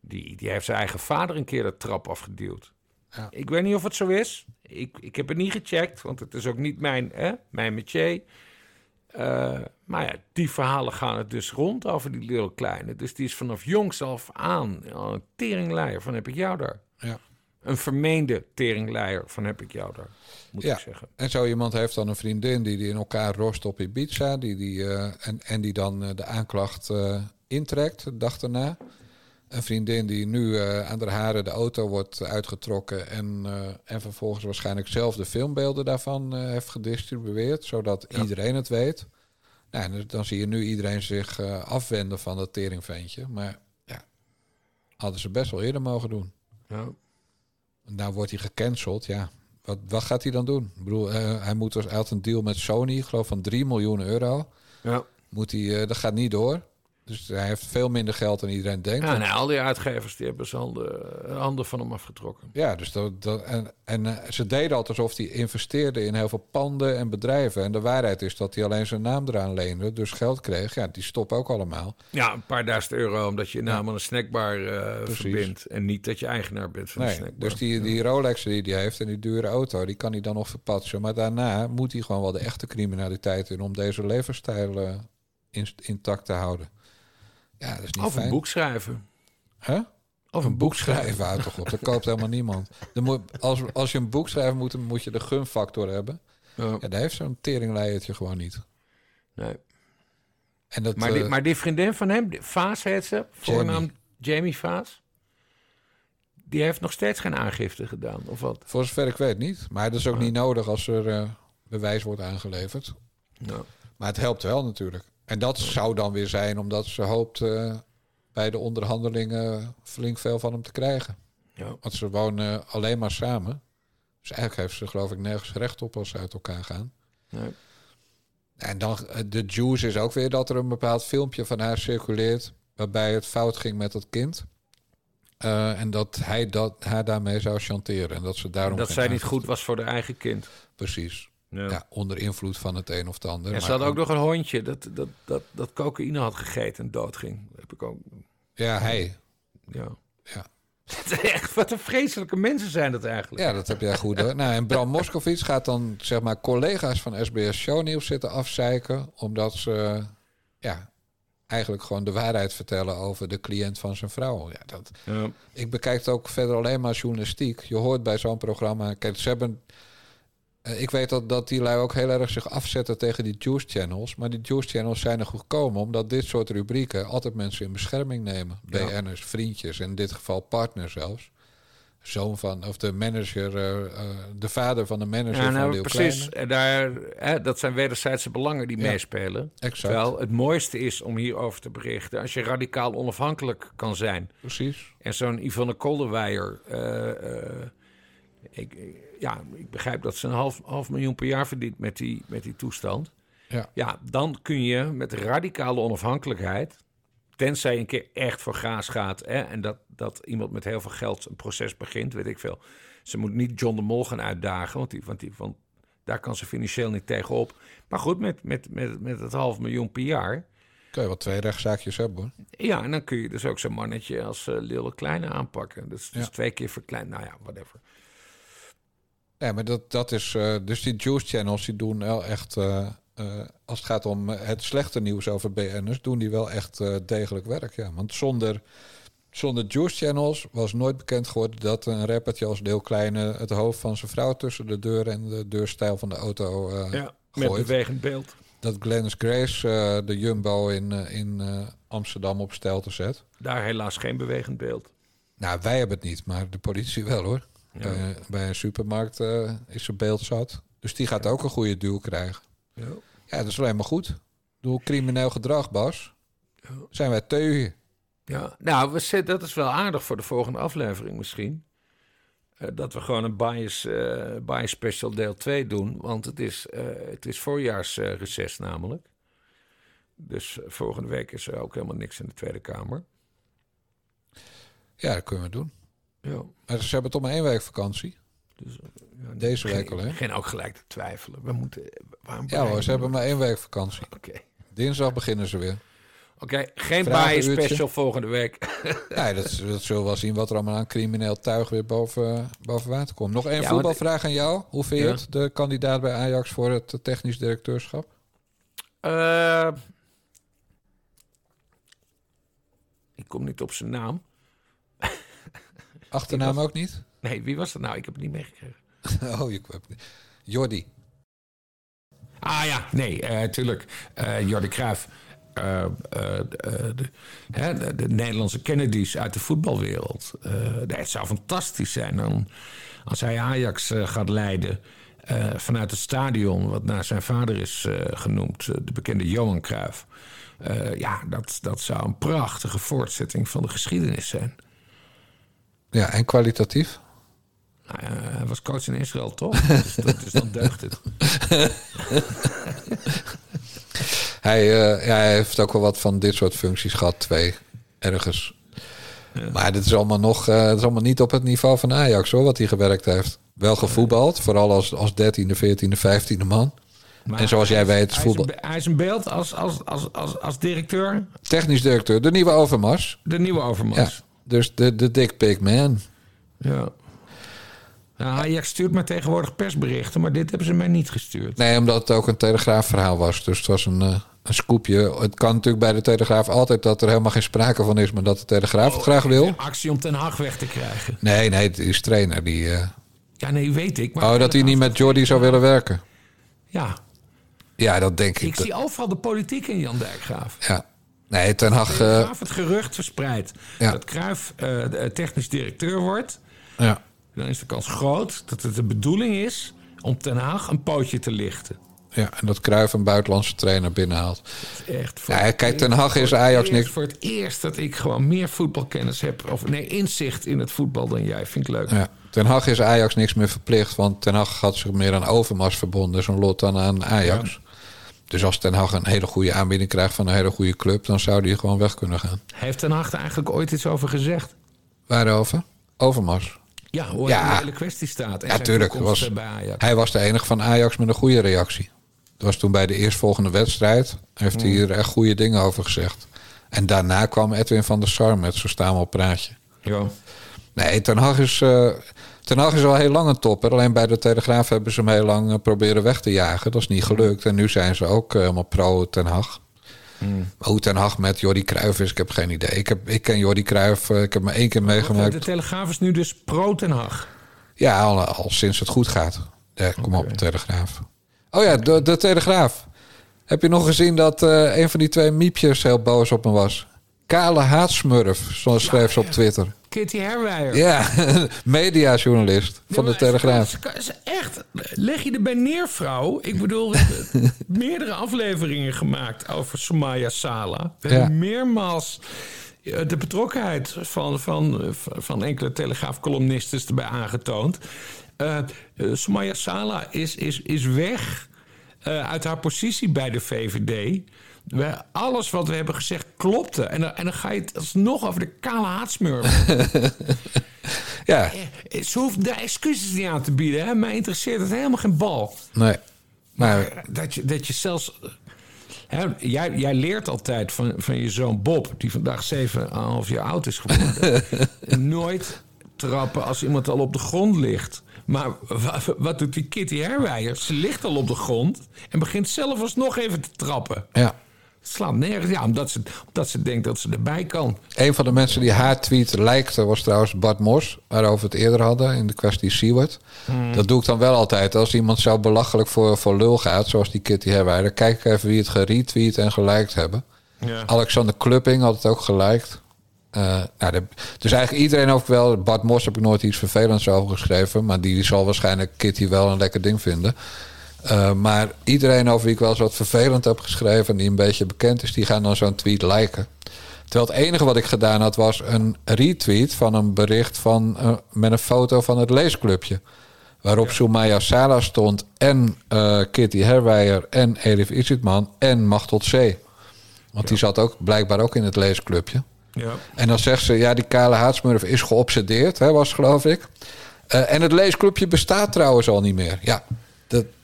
Die, die heeft zijn eigen vader een keer de trap afgeduwd. Ja. Ik weet niet of het zo is. Ik, ik heb het niet gecheckt, want het is ook niet mijn, hè, mijn métier. Eh, maar ja, die verhalen gaan het dus rond over die Little Kleine. Dus die is vanaf jongs af aan een teringleier van heb ik jou daar. Ja. Een vermeende teringleier van heb ik jou daar, moet ja. ik zeggen. En zo iemand heeft dan een vriendin die, die in elkaar rost op Ibiza. Die, die, eh, en, en die dan eh, de aanklacht intrekt de dag daarna. Een vriendin die nu eh, aan haar haren de auto wordt uitgetrokken. En, eh, en vervolgens waarschijnlijk zelf de filmbeelden daarvan eh, heeft gedistribueerd. Zodat iedereen het weet. Nou, dan zie je nu iedereen zich afwenden van dat teringventje. Maar ja, hadden ze best wel eerder mogen doen. Ja. Nou wordt hij gecanceld, ja. Wat, wat gaat hij dan doen? Ik bedoel, hij, moet, dus- hij had een deal met Sony, ik geloof van 3 miljoen euro. Ja. Moet hij, dat gaat niet door. Dus hij heeft veel minder geld dan iedereen denkt. Ja, nou, al die uitgevers die hebben zijn handen, handen van hem afgetrokken. Ja, dus dat, dat, en, en eh, ze deden altijd alsof hij investeerde in heel veel panden en bedrijven. En de waarheid is dat hij alleen zijn naam eraan leende, dus geld kreeg. Ja, die stoppen ook allemaal. Ja, een paar duizend euro omdat je je naam aan een snackbar eh, verbindt. En niet dat je eigenaar bent van een Nee, snackbar. dus die, die Rolex die hij heeft en die dure auto, die kan hij dan nog verpatsen. Maar daarna moet hij gewoon wel de echte criminaliteit in om deze levensstijl eh, in- intact te houden. Ja, dat is niet Of een boek schrijven. Huh? Of een boek schrijven, houd toch op. Dat koopt helemaal niemand. Dan moet, als, als je een boek schrijft, moet, moet je de gunfactor hebben. Ja. Ja, daar heeft zo'n teringleiertje gewoon niet. Nee. En dat, Maar die, eh, maar die vriendin van hem, Vaas heet ze, voornaam Jamie Vaas. Die heeft nog steeds geen aangifte gedaan, of wat? Voor zover ik weet niet. Maar dat is ook niet nodig als er eh, bewijs wordt aangeleverd. Ja. Maar het helpt wel natuurlijk. En dat zou dan weer zijn omdat ze hoopt eh, bij de onderhandelingen flink veel van hem te krijgen. Ja. Want ze wonen alleen maar samen. Dus eigenlijk heeft ze geloof ik nergens recht op als ze uit elkaar gaan. Nee. En dan eh, de juice is ook weer dat er een bepaald filmpje van haar circuleert waarbij het fout ging met het kind. Eh, en dat hij dat, haar daarmee zou chanteren. En dat ze daarom. dat zij niet goed was voor haar eigen kind. Precies. Ja. Ja. onder invloed van het een of het ander. En ze Maar- had ook nog een hondje dat, dat, dat, dat cocaïne had gegeten en doodging. Heb ik ook. Ja, hij. Ja. Ja. Echt, wat een vreselijke mensen zijn dat eigenlijk. Ja, dat heb jij goed hoor. Nou, en Bram Moskowitz gaat dan zeg maar collega's van SBS Shownieuws zitten afzeiken. Omdat ze ja, eigenlijk gewoon de waarheid vertellen over de cliënt van zijn vrouw. Ja, dat, Ja. Ik bekijk het ook verder alleen maar journalistiek. Je hoort bij zo'n programma. Kijk, ze hebben. Eh, Ik weet dat, dat die lui ook heel erg zich afzetten tegen die juice channels. Maar die juice channels zijn er gekomen omdat dit soort rubrieken altijd mensen in bescherming nemen. Ja. BN'ers, vriendjes, in dit geval partner zelfs. Zoon van, of de manager, eh, eh, de vader van de manager Ja, van nou, Leeuw precies. Kleine. Daar, hè, dat zijn wederzijdse belangen die Ja, meespelen. exact. Terwijl het mooiste is om hierover te berichten als je radicaal onafhankelijk kan zijn. Precies. En zo'n Yvonne Kolderweijer. eh, ik, ja, ik begrijp dat ze een half, half miljoen per jaar verdient met die, met die toestand. Ja. ja, dan kun je met radicale onafhankelijkheid. Tenzij je een keer echt voor gaas gaat. Hè, en dat, dat iemand met heel veel geld een proces begint, weet ik veel. Ze moet niet John de Mol gaan uitdagen, want, die, want, die, want daar kan ze financieel niet tegenop. Maar goed, met, met, met, met het half miljoen per jaar. Kun je wel twee rechtszaakjes hebben hoor. Ja, en dan kun je dus ook zo'n mannetje als uh, Lille Kleine aanpakken. Dus, dus Ja. twee keer verkleind. Nou ja, whatever. Ja, maar dat, dat is. eh, dus die juice channels die doen wel echt. eh, eh, als het gaat om het slechte nieuws over BN'ers, doen die wel echt degelijk werk. Ja. Want zonder, zonder juice channels was nooit bekend geworden dat een rappertje als Deel Kleine het hoofd van zijn vrouw tussen de deur en de deurstijl van de auto Ja, met gooit. bewegend beeld. Dat Glennis Grace de Jumbo in, in Amsterdam op stelte zet. Daar helaas geen bewegend beeld. Nou, wij hebben het niet, maar de politie wel hoor. Ja. Bij, bij een supermarkt eh, is zijn beeld zat. Dus die gaat ook een goede duw krijgen. Ja. Ja, dat is alleen maar goed. Doe crimineel gedrag, Bas. Zijn wij teugen. Ja, nou, we zit, dat is wel aardig voor de volgende aflevering misschien. Eh, dat we gewoon een bias, eh, bias special deel 2 doen. Want het is, eh het is voorjaarsreces namelijk. Dus eh, volgende week is er ook helemaal niks in de Tweede Kamer. Ja, dat kunnen we doen. Ja. Maar ze hebben toch maar één week vakantie. Dus, ja, Deze week al, hè? Begin ook gelijk te twijfelen. We moeten... Waarom Ja hoor, ze hebben maar één week vakantie. Oké. Dinsdag beginnen ze weer. Oké, geen bias special volgende week. Ja, dat, dat zullen we wel zien wat er allemaal aan crimineel tuig weer boven, boven water komt. Nog één Ja, voetbalvraag aan jou. Hoe vind je Ja. het, de kandidaat bij Ajax voor het technisch directeurschap? Eh, ik kom niet op zijn naam. Achternaam was- ook niet? Nee, wie was dat nou? Ik heb het niet meegekregen. oh, je hebt Jordi. Ah ja, nee, eh tuurlijk. Eh Jordi Cruijff. eh, de, de, hè, de, de Nederlandse Kennedys uit de voetbalwereld. Het zou fantastisch zijn dan, als hij Ajax gaat leiden... vanuit het stadion, wat naar zijn vader is genoemd... de bekende Johan Cruijff. Ja, dat, dat zou een prachtige voortzetting van de geschiedenis zijn. Ja, en kwalitatief? Nou, ja, hij was coach in Israël, toch? dus, dat, dus dan deugt het. Hij, eh, ja, hij heeft ook wel wat van dit soort functies gehad, twee ergens. Maar dit is, allemaal nog, eh, het is allemaal niet op het niveau van Ajax, hoor, wat hij gewerkt heeft. Wel gevoetbald, vooral als, als 13e, 14e, 15e man. Maar en zoals jij weet, is, voetbal. een, hij is een beeld als, als, als, als, als directeur. Technisch directeur, de nieuwe Overmars. De nieuwe Overmars. Ja, dus de, de Dick Man. Ja. Nou, Ajax stuurt mij tegenwoordig persberichten, maar dit hebben ze mij niet gestuurd. Nee, omdat het ook een Telegraafverhaal was. Dus het was een, eh, een scoopje. Het kan natuurlijk bij de Telegraaf altijd dat er helemaal geen sprake van is... maar dat de Telegraaf het graag wil. Actie om Ten Hag weg te krijgen. Nee, nee, die is trainer. Die, eh, Ja, nee, weet ik. Maar oh, dat hij niet met Jordi zou willen werken. Ja, Ja, dat denk ik. ik zie overal de politiek in Jan Dijkgraaf. Ja. Nee, Ten Hag... Dijkgraaf het gerucht verspreidt Ja. dat Cruijff eh, technisch directeur wordt. ja. Dan is de kans groot dat het de bedoeling is om Ten Haag een pootje te lichten. Ja, en dat Cruijff een buitenlandse trainer binnenhaalt. Echt voor Ja, kijk, Ten Hag is Ajax eerst- niks. Voor het eerst dat ik gewoon meer voetbalkennis heb... of nee, inzicht in het voetbal dan jij. Vind ik leuk. Ja. Ten Hag is Ajax niks meer verplicht, want Ten Hag had zich meer aan Overmars verbonden, zo'n lot dan aan Ajax. Dus als Ten Hag een hele goede aanbieding krijgt van een hele goede club, dan zou die gewoon weg kunnen gaan. Heeft Ten Hag er eigenlijk ooit iets over gezegd? Waarover? Overmars. Ja, hoe Ja. de hele kwestie staat. En Ja, tuurlijk. Was, eh, bij Ajax. hij was de enige van Ajax met een goede reactie. Dat was toen bij de eerstvolgende wedstrijd. Heeft hij hier echt goede dingen over gezegd. En daarna kwam Edwin van der Sar met zo staan we op praatje. Ja. Nee, Ten Hag is, eh, Ten Hag is al heel lang een topper. Alleen bij de Telegraaf hebben ze hem heel lang eh, proberen weg te jagen. Dat is niet gelukt. En nu zijn ze ook eh, helemaal pro Ten Hag. Maar hoe Ten Hag met Jordi Cruijff is, ik heb geen idee. Ik, heb, ik ken Jordi Cruijff, ik heb maar één keer meegemaakt. De Telegraaf is nu dus pro Ten Hag. Ja, al, al sinds het goed gaat. Ja, kom op, Telegraaf. Oh ja, de, de Telegraaf. Heb je nog gezien dat eh, een van die twee miepjes heel boos op me was? Kale haatsmurf, zo schreef ze op Twitter. Kitty Herwijer. Ja, mediajournalist van de Telegraaf. Echt, leg je erbij neer, vrouw. Ik bedoel, we hebben meerdere afleveringen gemaakt over Somaya Sala. We Ja. hebben meermaals eh, de betrokkenheid van, van, van enkele Telegraaf-columnisten erbij aangetoond. Eh, Somaya Sala is, is, is weg uit haar positie bij de VVD. We, alles wat we hebben gezegd klopte. En, dan- en dan ga je het alsnog over de kale haatsmurf. Ja, Eh, Ze hoeft daar excuses niet aan te bieden. Hè? Mij interesseert het helemaal geen bal. nee. Maar Dat je, dat je zelfs... Hè, jij, jij leert altijd van, van je zoon Bob... die vandaag 7,5 jaar oud is geworden... nooit trappen als iemand al op de grond ligt. Maar wa- wat doet die Kitty Herwijer? Ze ligt al op de grond... en begint zelf alsnog even te trappen. ja, slaat nergens. Ja, omdat ze, omdat ze denkt dat ze erbij kan. een van de mensen die haar tweet lijkte was trouwens Bart Mos, waarover we het eerder hadden in de kwestie Seward. Hmm. Dat doe ik dan wel altijd. Als iemand zo belachelijk voor, voor lul gaat, zoals die Kitty Herwijder, kijk ik even wie het geretweet en geliked hebben. Ja. Alexander Klupping had het ook geliked. Eh, nou, de- dus eigenlijk iedereen ook wel. Bart Mos heb ik nooit iets vervelends over geschreven. Maar die, zal waarschijnlijk Kitty wel een lekker ding vinden. Eh, maar iedereen over wie ik wel eens wat vervelend heb geschreven... en die een beetje bekend is, die gaan dan zo'n tweet liken. Terwijl het enige wat ik gedaan had, was een retweet van een bericht van, eh, met een foto van het leesclubje. Waarop Soumaya Sala stond en eh, Kitty Herwijer en Elif Isitman en Machtel C. Want die zat ook blijkbaar ook in het leesclubje. Ja. En dan zegt ze, ja, die kale haatsmurf is geobsedeerd, hè, was geloof ik. En het leesclubje bestaat trouwens al niet meer. Ja,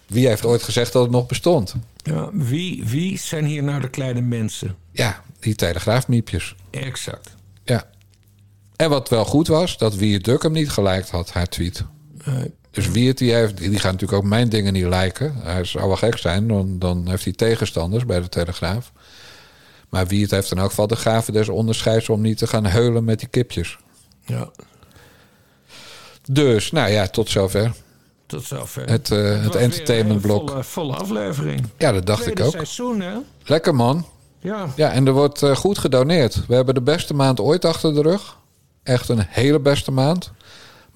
wie heeft ooit gezegd dat het nog bestond? Ja, wie, wie zijn hier nou de kleine mensen? Ja, die telegraafmiepjes. Exact. Ja. En wat wel goed was, dat wie het Duk hem niet geliked had, haar tweet. Nee. Dus wie het die heeft, die gaat natuurlijk ook mijn dingen niet liken. Hij zou wel gek zijn, dan, dan heeft hij tegenstanders bij de Telegraaf. Maar wie het heeft in elk geval de gave des onderscheids om niet te gaan heulen met die kipjes. Ja, Dus, nou ja, tot zover. Tot zover. Het, eh, het entertainmentblok. een Volle, volle aflevering. Ja, dat dacht Tweede ik ook. seizoen, hè? Lekker man. Ja. Ja, en er wordt eh, goed gedoneerd. We hebben de beste maand ooit achter de rug. Echt een hele beste maand.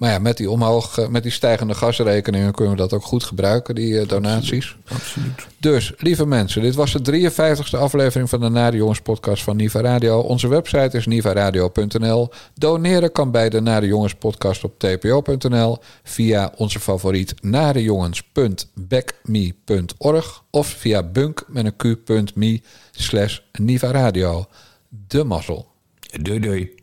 Maar ja, met die, omhoog, eh, met die stijgende gasrekeningen kunnen we dat ook goed gebruiken, die eh, donaties. Absoluut. Dus, lieve mensen, dit was de 53ste aflevering van de Nare Jongens podcast van Niva Radio. Onze website is nivaradio.nl. Doneren kan bij de Nare Jongens podcast op tpo.nl via onze favoriet narejongens.backme.org of via bunk met een q.me slash Niva Radio. De mazzel. Doei doei.